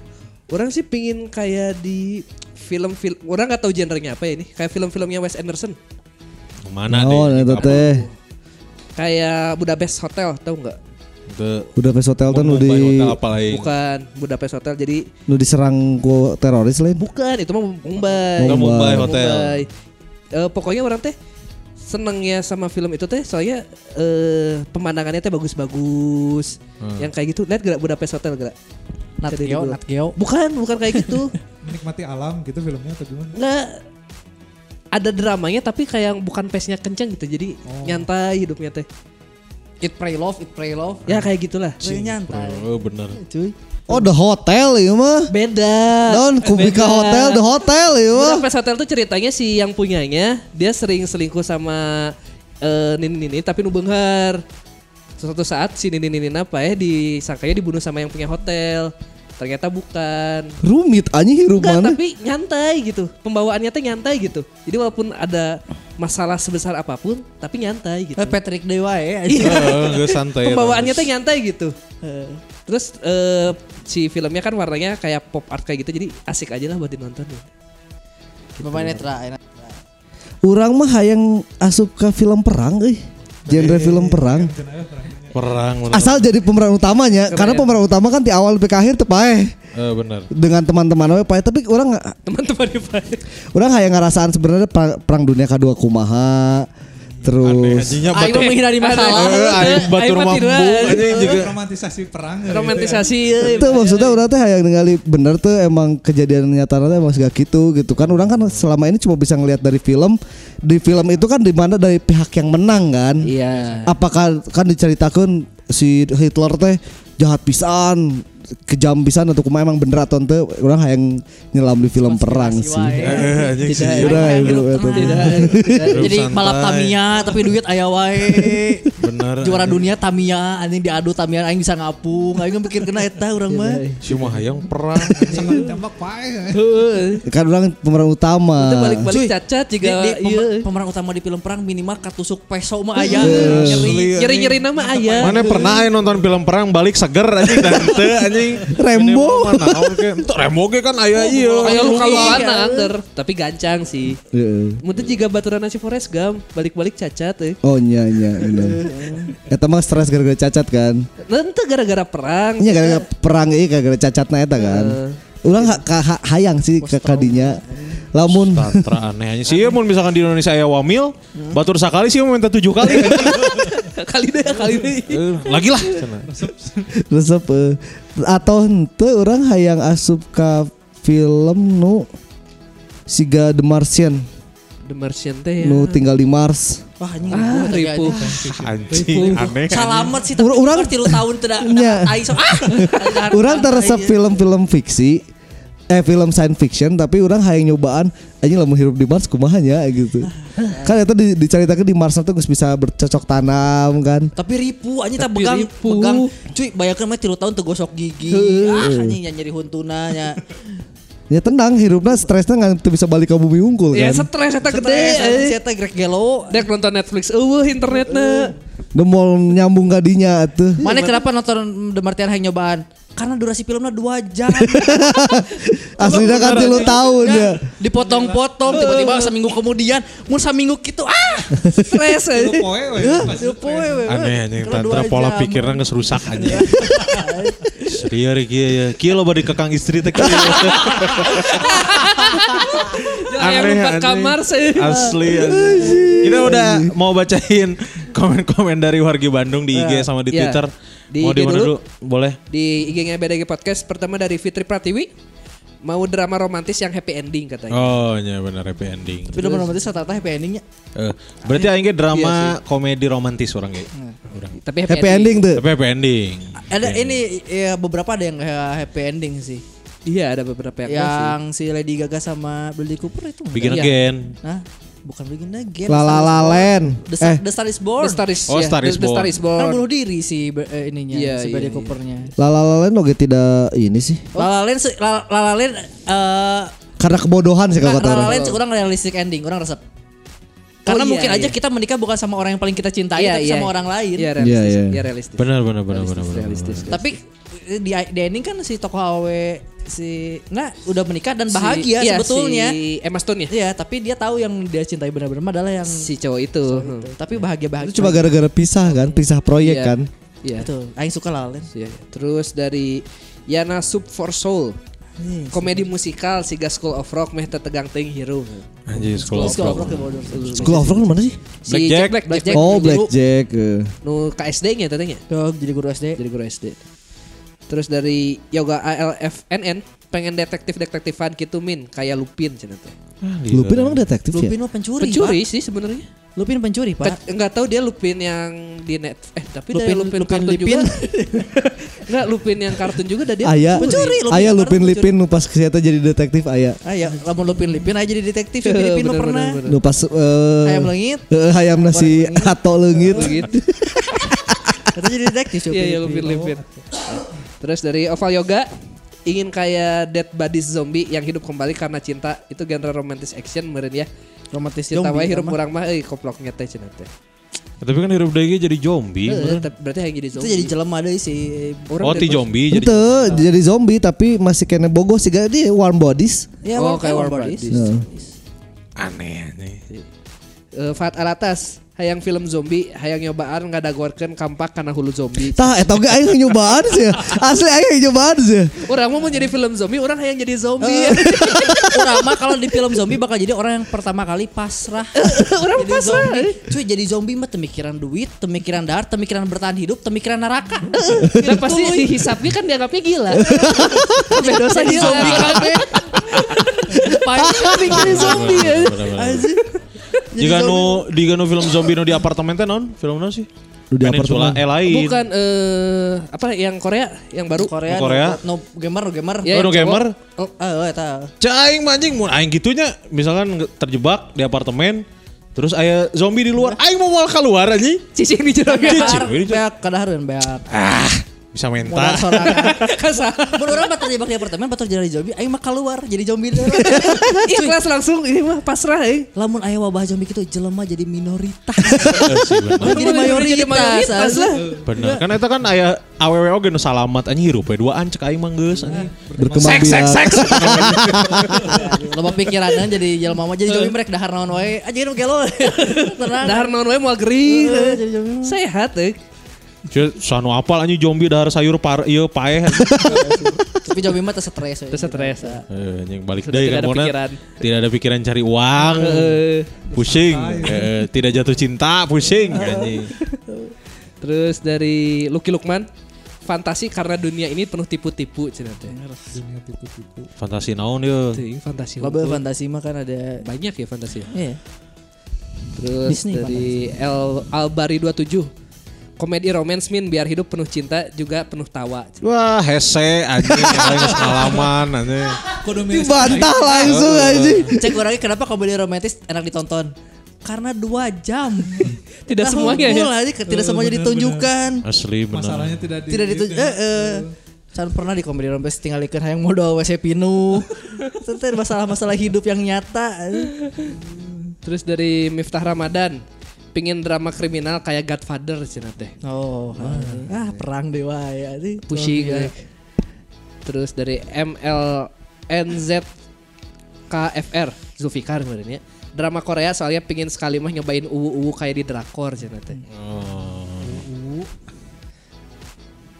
Orang sih pingin kayak di film-film orang nggak tahu genrenya apa ya ini kayak film-filmnya Wes Anderson Mana naon deh? eta teh kayak Budapest Hotel tahu nggak Udah pas hotel tuh nu Mumbai di bukan Budapest Hotel. Jadi nu diserang ku teroris lain? Bukan itu mah Mumbai. Enggak Mumbai Mumbai. hotel. Mumbai. Eh, pokoknya orang teh seneng ya sama film itu teh soalnya eh pemandangannya teh bagus-bagus. Yang kayak gitu. Lihat gak Budapest Hotel gak Nat Geo, dulu. Nat Geo. bukan bukan kayak gitu. *laughs* Menikmati alam gitu filmnya atau gimana? nggak. Ada dramanya tapi kayak bukan pace-nya kenceng gitu. Jadi nyantai hidupnya teh Eat Pray Love, Eat Pray Love. ya kayak gitulah Kayak nyantai. Oh bener. Cuy. oh the hotel ieu mah beda non kubika Beda. hotel the hotel ieu mah Budapest Hotel tuh ceritanya si yang punyanya dia sering selingkuh sama eh, Nini Nini tapi nu beunghar. Suatu saat si Nini Nini apa ya disangkanya dibunuh sama yang punya hotel. Ternyata bukan. rumit anjing mana tapi nyantai gitu. Pembawaannya tuh nyantai gitu. Jadi walaupun ada masalah sebesar apa pun tapi nyantai gitu. Eh, Patrick Dewa ya. Heeh, geus santai. Pembawaannya tuh nyantai gitu. Terus eh, si filmnya kan warnanya kayak pop art kayak gitu jadi asik aja lah buat ditonton. Bapak Netra, enak. Urang mah hayang asup ke film perang euy. Genre film perang. Perang bener. Asal jadi pemeran utamanya karena pemeran utama kan di awal sampai ke akhir teu paeh. Eh, bener. Dengan teman-teman we paeh tapi orang Teman-teman di baik. orang hayang ngerasaan sebenarnya perang, perang dunia kedua kumaha. Aneh Terus batu. mah menghindari masalah. Eh, aing batur Aing mah mambu tidak. anjing juga. romantisasi perang gitu ya. Romantisasi euy. itu maksudnya orang teh hayang ningali bener tuh emang kejadian nyata teh emang gak gitu gitu kan orang kan selama ini cuma bisa ngelihat dari film di film itu kan di mana dari pihak yang menang kan Iya. apakah kan diceritakan si Hitler teh jahat pisan kejam pisan atau kumaha emang bener atau ente orang hayang nyelam di film perang sih. Jadi balap Tamiya tapi duit aya wae. Bener. Juara dunia Tamiya anjing diadu Tamiya aing bisa ngapung. Aing mikir kena eta urang mah. Si mah hayang perang. *laughs* Tembak pae. kan orang pemeran utama Itu balik-balik cacat juga iya. pemer- pemeran utama di film perang minimal katusuk peso mah aya. Nyeri-nyeri nama aya. Mana pernah nonton film perang balik seger anjing dan teu anjing. Rembo. Ente Rembo ge kan aya ieu. Kayak luka-lukaan Iya. under, tapi gancang sih. Heeh. Mungkin juga baturan nasi Forest Gump balik-balik cacat eh. oh nya nya bener eta mah stres gara-gara cacat kan Nanti gara-gara perang. Iya gara-gara perang ini gara-gara cacatna eta kan. Ha- hayang sih ke kadinya. Lamun Tantra aneh aja sih. Mun misalkan di Indonesia aya wamil, batur sakali sih minta tujuh kali. *laughs* kali deh, kali deh. Eh, Lagi lah. cenah. resep eh, atau henteu urang hayang asup ka film nu siga The Martian The Martian teh ya. nu tinggal di Mars. Wah anjing Ah, ribu. Anjing aneh. Salamet sih tapi Urang- tilu tahun tidak ah. Urang teresep film-film fiksi eh film science fiction tapi orang hayang nyobaan anjing lamun hirup di Mars kumaha nya gitu. kan itu di, diceritakan di Mars itu geus bisa bercocok tanam kan. Tapi ripu anjing tak pegang ripu. pegang. Cuy, bayangkeun mah tilu tahun teu gosok gigi. Ah anjing nya nyeri huntuna nya. *laughs* Ya tenang hirupna stresnya nggak bisa balik ke bumi unggul Ya kan. stres eta gede. Stres eh. si eta Greg Gelo. Dek nonton Netflix, eueuh internetna. Demol nyambung kadinya tuh. Mana kenapa nonton The Martian hayang nyobaan? Karena durasi filmnya 2 jam. *laughs* Aslinya kan tilu tahun ya. Dipotong-potong tiba-tiba seminggu kemudian mun saminggu gitu ah stres Lu eh. poe we. Aneh anjing tantra dua pola pikirnya geus rusak aja. Serius kieu ya. Kieu loba di kekang istri teh kieu. *laughs* Yang empat kamar sih. Asli. asli. Kita udah mau bacain komen-komen dari wargi Bandung di IG sama di Ya. Twitter. Di mau IG di mana dulu. dulu? Boleh. Di IG-nya BDG Podcast pertama dari Fitri Pratiwi. Mau drama romantis yang happy ending katanya. Oh, iya benar happy ending. Tapi udah romantis rata-rata happy endingnya. Eh, berarti aing ge drama komedi romantis orang ge. Urang. Tapi happy, Happy ending tuh. Tapi happy ending. Ada ini ya beberapa ada yang kayak happy ending sih. Iya ada beberapa yang. Yang si Lady Gaga sama Bradley Cooper itu. Begin Iya. again. Hah? Bukan Begin Again. La La La Land. The, Star, Eh, The Star is Born. The Star is, Oh, ya, Star is The, The Star Born. is Born. Kan bunuh diri si eh, ininya, Iya, si iya, Bradley iya. Coopernya. La La La Land oke tidak ini sih. La La Land, La, La La Land, eh, Karena kebodohan sih kalau La kata La orang. Land kurang realistic ending, kurang resep. Karena iya, mungkin aja iya. kita menikah bukan sama orang yang paling kita cintai, Iya, tapi iya. sama orang lain. Iya realistis. Iya, Iya iya. realistis. Benar benar benar benar Realistis, benar. realistis. Tapi eh, di, di ending kan si tokoh AW si nah udah menikah dan Si- bahagia iya, sebetulnya. Si Emma Stone ya. Iya, tapi dia tahu yang dia cintai benar-benar adalah yang Si cowok itu. Hmm. tapi bahagia-bahagia. Itu cuma gara-gara pisah kan, pisah proyek Iya. kan. Iya. Betul. Aing suka La La Land. Iya. Terus dari Yana Sub for Soul. Komedi musikal Siga School of Rock meh tetegang teuing hirup. Anjir school of School of rock. Rock ya. School of Rock mana sih? Si Black Jack Jack. Black, Black Jack. Oh, Black Jack. eh. Nu KSD-nya tetenya. Dog, jadi guru SD. Jadi guru SD. Terus dari Yoga ALFNN pengen detektif-detektifan gitu min kayak Lupin cenah teh. Lupin emang detektif ya? Lupin mah pencuri, Pencuri Pak. sih sebenarnya. Lupin pencuri, Pak. Ke- Enggak tahu dia Lupin yang di net eh tapi Lupin- dari Lupin, Lupin kartun Lipin. juga. *laughs* Enggak Lupin yang kartun juga ada dia. Aya, Pencuri, Lupin aya Lupin Lipin nu pas kesehatan jadi detektif aya. Ah ya, lamun Lupin Lipin aja jadi detektif, Lupin Lipin Bener, pernah. bener, Nu pas eh Ayam lengit, eh, hayam nasi ato leungit. gitu. itu jadi detektif Iya iya Lupin Lipin. Terus dari Oval Yoga ingin kayak Dead Bodies Zombie yang hidup kembali karena cinta itu genre romantis action meureun ya. Romantis Cinta wae hirup kurang mah euy koploknya teh cenah teh. Tapi kan hirup deui jadi zombie. Tapi berarti yang jadi Itu zombie. jadi jelema deui si Orang Oh, ti zombie jadi. Jadi zombie tapi masih kena bogo sih dia warm bodies. Ya, Oh, kayak warm warm bodies. bodies. Nah. Aneh aneh. Eh, Fat Alatas hayang film zombie hayang nyobaan ngadaguarkeun kampak karena hulu zombie Tah eta oge aing nyobaan sih. Asli aing nyobaan sih. orang mau jadi film zombie orang hayang jadi zombie *laughs* Orang mah kalau di film zombie bakal jadi orang yang pertama kali pasrah. *laughs* orang Jadi pasrah zombie. Cuy jadi zombie mah temikiran duit, temikiran dar, temikiran bertahan hidup, temikiran neraka. *laughs* dan pasti dihisapnya kan dianggapnya gila dosa gila zombie kabeh. Paling mikirin zombie ya. Jika nu di nu film zombie nu di apartemen teh non? Film non sih? Di Peninsula apartemen. eh lain. bukan eh apa yang Korea yang baru Korea, Korea. no, no gamer, no gamer. Ya, Oh, cowok. gamer? Oh, Ah, oh, eta. Cai aing manjing mun aing gitunya misalkan terjebak di apartemen terus aya zombie di luar aing mau mau keluar anjing. cicing di juragan Cicing, ini cok. beak kadahareun beak. Ah, bisa sorangan. kasar urang mah terjebak di apartemen batur jadi zombie, aing mah keluar jadi zombie. *laughs* ikhlas langsung ini mah pasrah eh Lamun aya wabah zombie gitu jelema jadi minoritas. *laughs* Eh, bener. jadi Jadi mayoritas. anjing. Bener. Kan eta kan aya awewe oge nu salamat anjing hirup we duaan cek aing mah geus anjing. Berkembang Seks seks seks. *laughs* Loba pikiranna jadi jelema mah jadi zombie mereka dahar naon wae. Aja nu gelo. Tenang. dahar naon wae moal gering Eh, jadi zombie. sehat eh Ceu sanu apal anjing zombie dahar sayur par ieu paeh. *laughs* Tapi zombie mah teu stres. we. Terus stres Eh, anjing balik deui tidak ada Mona. pikiran. Tidak ada pikiran cari uang. *laughs* Pusing. Tidak jatuh cinta, pusing anjing. terus dari Lucky Lukman fantasi karena dunia ini penuh tipu-tipu cenah teh Fantasi naon ye. Teuing fantasi Loba fantasi mah kan ada banyak ya fantasi Iya. Terus Disney dari El Albari 27 Komedi romance min biar hidup penuh cinta juga penuh tawa. Wah, hese anjing aing geus ngalaman anjing. Dibantah langsung anjing. Cek orangnya kenapa komedi romantis enak ditonton? Karena dua jam. *laughs* Tidak Nah, semuanya ya. aja, tidak semuanya bener, ditunjukkan. Asli bener. masalahnya tidak di Tidak ditunjuk. Eh, eh. Can pernah di komedi romantis tinggal ikan hayang modal WC pinu. *laughs* Teh masalah-masalah hidup yang nyata. Terus dari Miftah Ramadan pingin drama kriminal kayak Godfather cenah teh. Oh, ah perang dewa ya sih. Pusing. eh. Terus dari MLNZ KFR Zulfikar kemarin ya. Drama Korea soalnya pingin sekali mah nyobain uwu-uwu kayak di drakor cenah teh. Oh.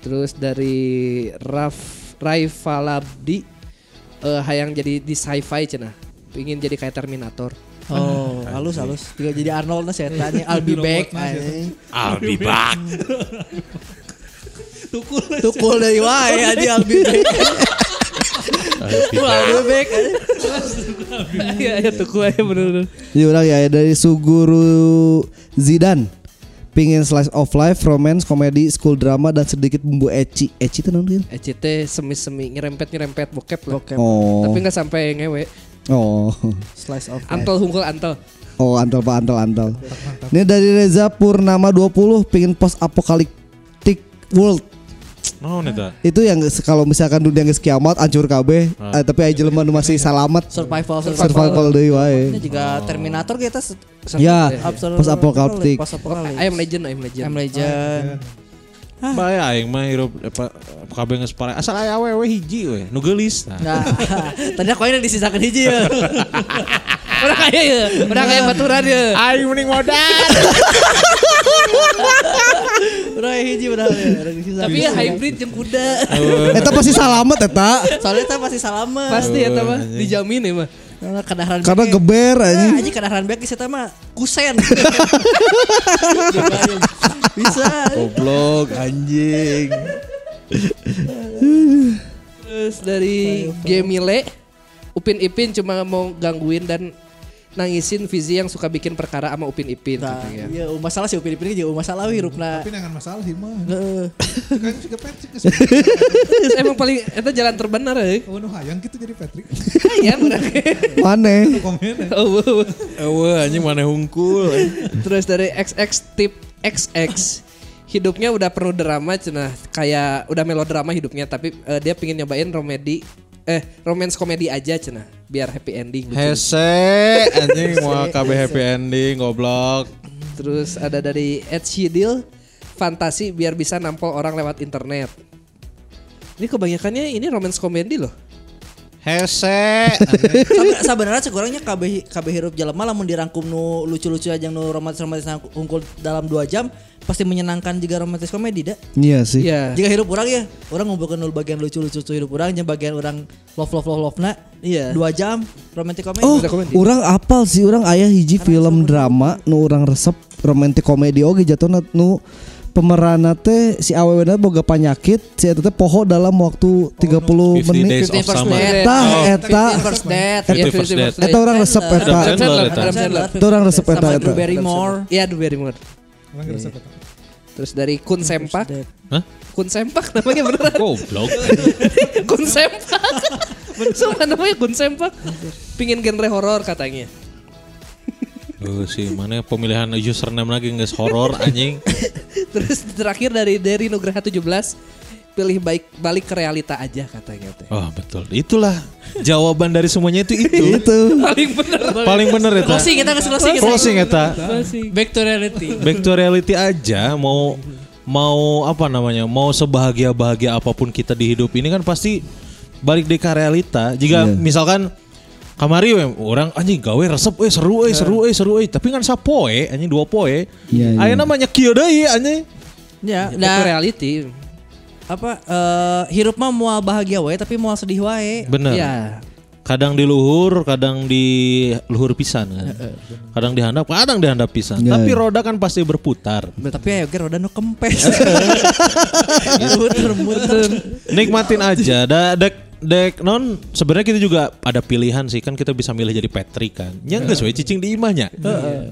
Terus dari Raf Raifalabdi eh hayang jadi di sci-fi cenah. Pingin jadi kayak Terminator. Oh, halus halus. Juga jadi Arnold nah setannya I'll be back. I'll be back. Tukul dari wae aja I'll be back. I'll be back. Iya, ya tuh gue bener-bener. Jadi orang ya dari Suguru Zidan. Pingin slice of life, romance, komedi, school drama dan sedikit bumbu ecchi. Ecchi itu nanti. ECT semi-semi nyerempet-nyerempet bokep lah. Bokep. Oh. Tapi nggak sampai ngewe. Oh. Slice of life. Antel hungkul antel. Oh, antal Pak antal antal. Ini dari Reza Purnama 20 pingin post apokaliptik world. Naon eta? Itu yang kalau misalkan dunia geus kiamat hancur kabeh, eh, tapi aja jelema nu masih salamat Survival survival deui wae. Ini juga Terminator kita Ya, post apokaliptik. Post apokaliptik. I am legend, I am legend. I'm Legend. Bae aing mah hirup apa kabeh geus pare. Asal aya awewe hiji we, nu geulis. Nah. Nah, *laughs* tadi aku ini disisakan hiji ya. *laughs* Orang kaya ya, orang kaya baturan ya. Aing mending modal. *laughs* Ya hiji udah ya. Tapi ya hybrid jeung kuda. Eta pasti salamat eta. Soalnya kita masih salaman. Pasti ya mah dijamin ya mah. Karena kadaharan Karena geber Ah, anjing. Aja kadaharan bek kita mah kusen. *laughs* Bisa. Goblok anjing. Terus dari Gemile Upin Ipin cuma mau gangguin dan nangisin Vizi yang suka bikin perkara sama Upin Ipin Nah, gitu ya. iya masalah sih upin-upin juga masalah hirupna. Tapi dengan masalah sih mah. Heeh. *laughs* Kan juga Patrick. *laughs* Emang paling itu jalan terbenar ya. Oh nu hayang gitu jadi Patrick. Hayang urang. Maneh. Komen. Oh, oh, oh. Eueuh anjing mana hungkul. Terus dari XX tip XX hidupnya udah penuh drama cenah kayak udah melodrama hidupnya tapi eh, dia pingin nyobain komedi eh romance komedi aja cenah biar happy ending lucu. Hese anjing mau kabeh happy ending goblok. Terus ada dari Ed Sheedil fantasi biar bisa nampol orang lewat internet. Ini kebanyakannya ini romance komedi loh. Hese. Sebenarnya sekurangnya KB KB hirup jelema lamun dirangkum nu lucu-lucu aja nu romantis-romantis unggul dalam 2 jam pasti menyenangkan juga romantis komedi dah. Iya sih. Iya. Jika hirup orang ya, orang ngumpulkan nul bagian lucu-lucu hirup orang, yang bagian orang love love love love na. Iya. Dua jam romantis komedi. Oh, orang apal sih orang ayah hiji film drama nu orang resep romantis komedi oge jatuhna nu pemeranna teh si awewena boga penyakit si eta teh poho dalam waktu 30 50 menit. Days of 50 first Summer. Oh, eta. 50 first date. Fifty Iya, First Fifty Date. First Eta orang resep eta. Eta. Itu orang resep eta, Sama eta. Drew Barrymore. Iya, Drew Barrymore. Orang resep eta. Terus dari Kun Sempak. Hah? Kun Sempak namanya beneran. Goblok. *laughs* Kun Sempak. Sumpah namanya Kun Sempak. Pingin genre horor katanya. Oh sih, mana pemilihan username lagi nggak horor anjing. *laughs* Terus terakhir dari dari Nugraha 17 pilih baik balik ke realita aja katanya teh. Oh betul, itulah jawaban dari semuanya itu itu. *laughs* Itu. Paling bener. Paling bener eta. Closing kita closing. kita. Closing eta. Back to reality. Back to reality aja. Mau mau apa namanya? Mau sebahagia bahagia apa pun kita di hidup ini kan pasti balik deh ke realita. Jika Iya. misalkan kamari we, orang anjing gawe resep eh seru eh seru eh seru eh tapi kan sapoe anjing dua poe. Iya, iya. Aya namanya kieu deui anjing. Ya, to nah, reality. apa eh hirup mah mau bahagia wae tapi mau sedih wae. Bener. Ya. Kadang di luhur, kadang di luhur pisan kan. Kadang di handap, kadang di handap pisan. Iya, Tapi iya. roda kan pasti berputar. Tapi ayo ge roda nu kempes. *laughs* Nikmatin aja. Da, dek dek non sebenarnya kita juga ada pilihan sih kan kita bisa milih jadi Patrick kan. Nya geus we cicing di imahnya.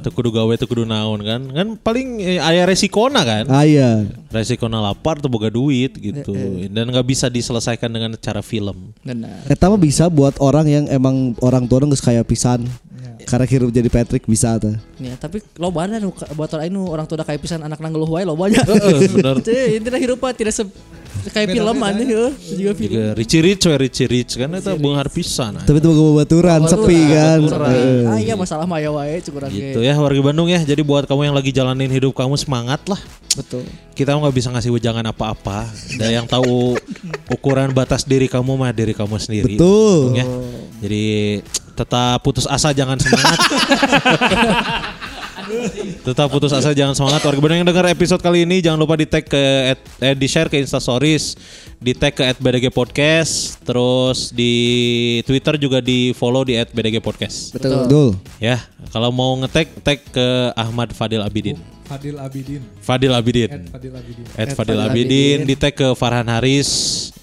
Teu kudu gawe kudu naon kan. Kan paling eh, aya resikona kan. Ah iya. Resikona lapar tuh boga duit gitu. Dan nggak bisa diselesaikan dengan cara film. Benar. Eta mah bisa buat orang yang emang orang tua geus kaya pisan. Karena hirup jadi Patrick bisa teh. Ya, tapi lo nu buat orang ini orang tua udah kayak pisan anak nanggeluh wae lo banyak. Heeh, bener. Teh, *laughs* intinya hirup mah tidak se kayak film aja ya. Juga film. Juga Richie Rich we Richie Rich kan eta beunghar pisan. Tapi itu boga baturan sepi kan. Heeh. Ah iya masalah mah ya wae cukuran Gitu ya warga Bandung ya. Jadi buat kamu yang lagi jalanin hidup kamu semangat lah. Betul. Kita nggak bisa ngasih wejangan apa-apa. Dan yang tahu ukuran batas diri kamu mah diri kamu sendiri. Betul. Ya. Jadi tetap putus asa jangan semangat. *laughs* tetap putus asa jangan semangat. Warga Bandung yang dengar episode kali ini jangan lupa di tag ke at- eh, di share ke Insta Stories, di tag ke @bdg podcast, terus di Twitter juga di follow di @bdg podcast. Betul. Betul. Ya, kalau mau ngetek tag ke Ahmad Fadil Abidin. Fadil Abidin. Fadil Abidin. Ed Fadil Abidin. Ed Fadil Abidin, di tag ke Farhan Haris,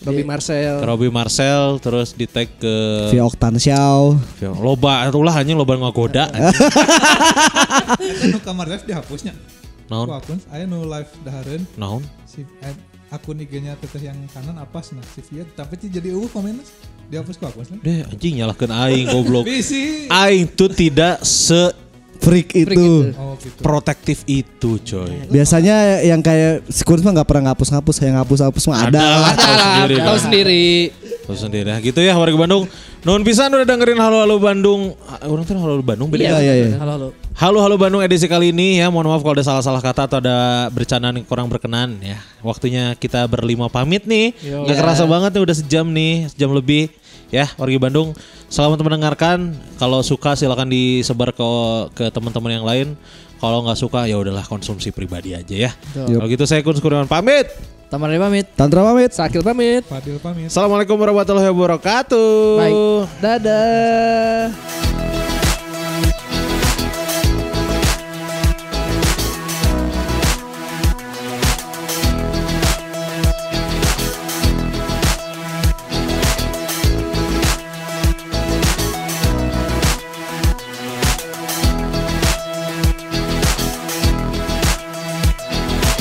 Robi Marcel. ke Robi Marcel, terus di tag ke Via Oktan Xiao. loba itulah hanya loba ngagoda. Eta nu kamar live dihapusnya. Naon? Ku akun aya nu live dahareun Naon? si Ed, akun IG-nya teteh yang kanan apa nah si Via tapi jadi eueuh komennya dihapus ku akun Deh anjing nyalahkeun aing goblok. *laughs* Bisi. Aing tuh tidak se Freak itu. Oh gitu. protektif itu, coy. Biasanya yang kayak si Kuris mah nggak pernah ngapus-ngapus, yang ngapus-ngapus mah ada. lah, tahu sendiri. Tahu sendiri. Tahu sendiri. Nah, gitu ya warga Bandung. Nuhun pisan udah dengerin Halo Halo Bandung. Ah, Orang tuh Halo Halo Bandung beda. Iya, iya, iya. Halo halo. Halo halo Bandung edisi kali ini ya mohon maaf kalau ada salah-salah kata atau ada bercandaan yang kurang berkenan ya. Waktunya kita berlima pamit nih. Gak kerasa banget nih udah sejam nih, sejam lebih ya warga Bandung. Selamat mendengarkan. Kalau suka silakan disebar ke ke teman-teman yang lain. Kalau nggak suka ya udahlah konsumsi pribadi aja ya. Kalau gitu saya Kun Kurniawan pamit. Taman pamit. Tantra pamit. Sakil pamit. Fadil pamit. Assalamualaikum warahmatullahi wabarakatuh. Baik. Dadah.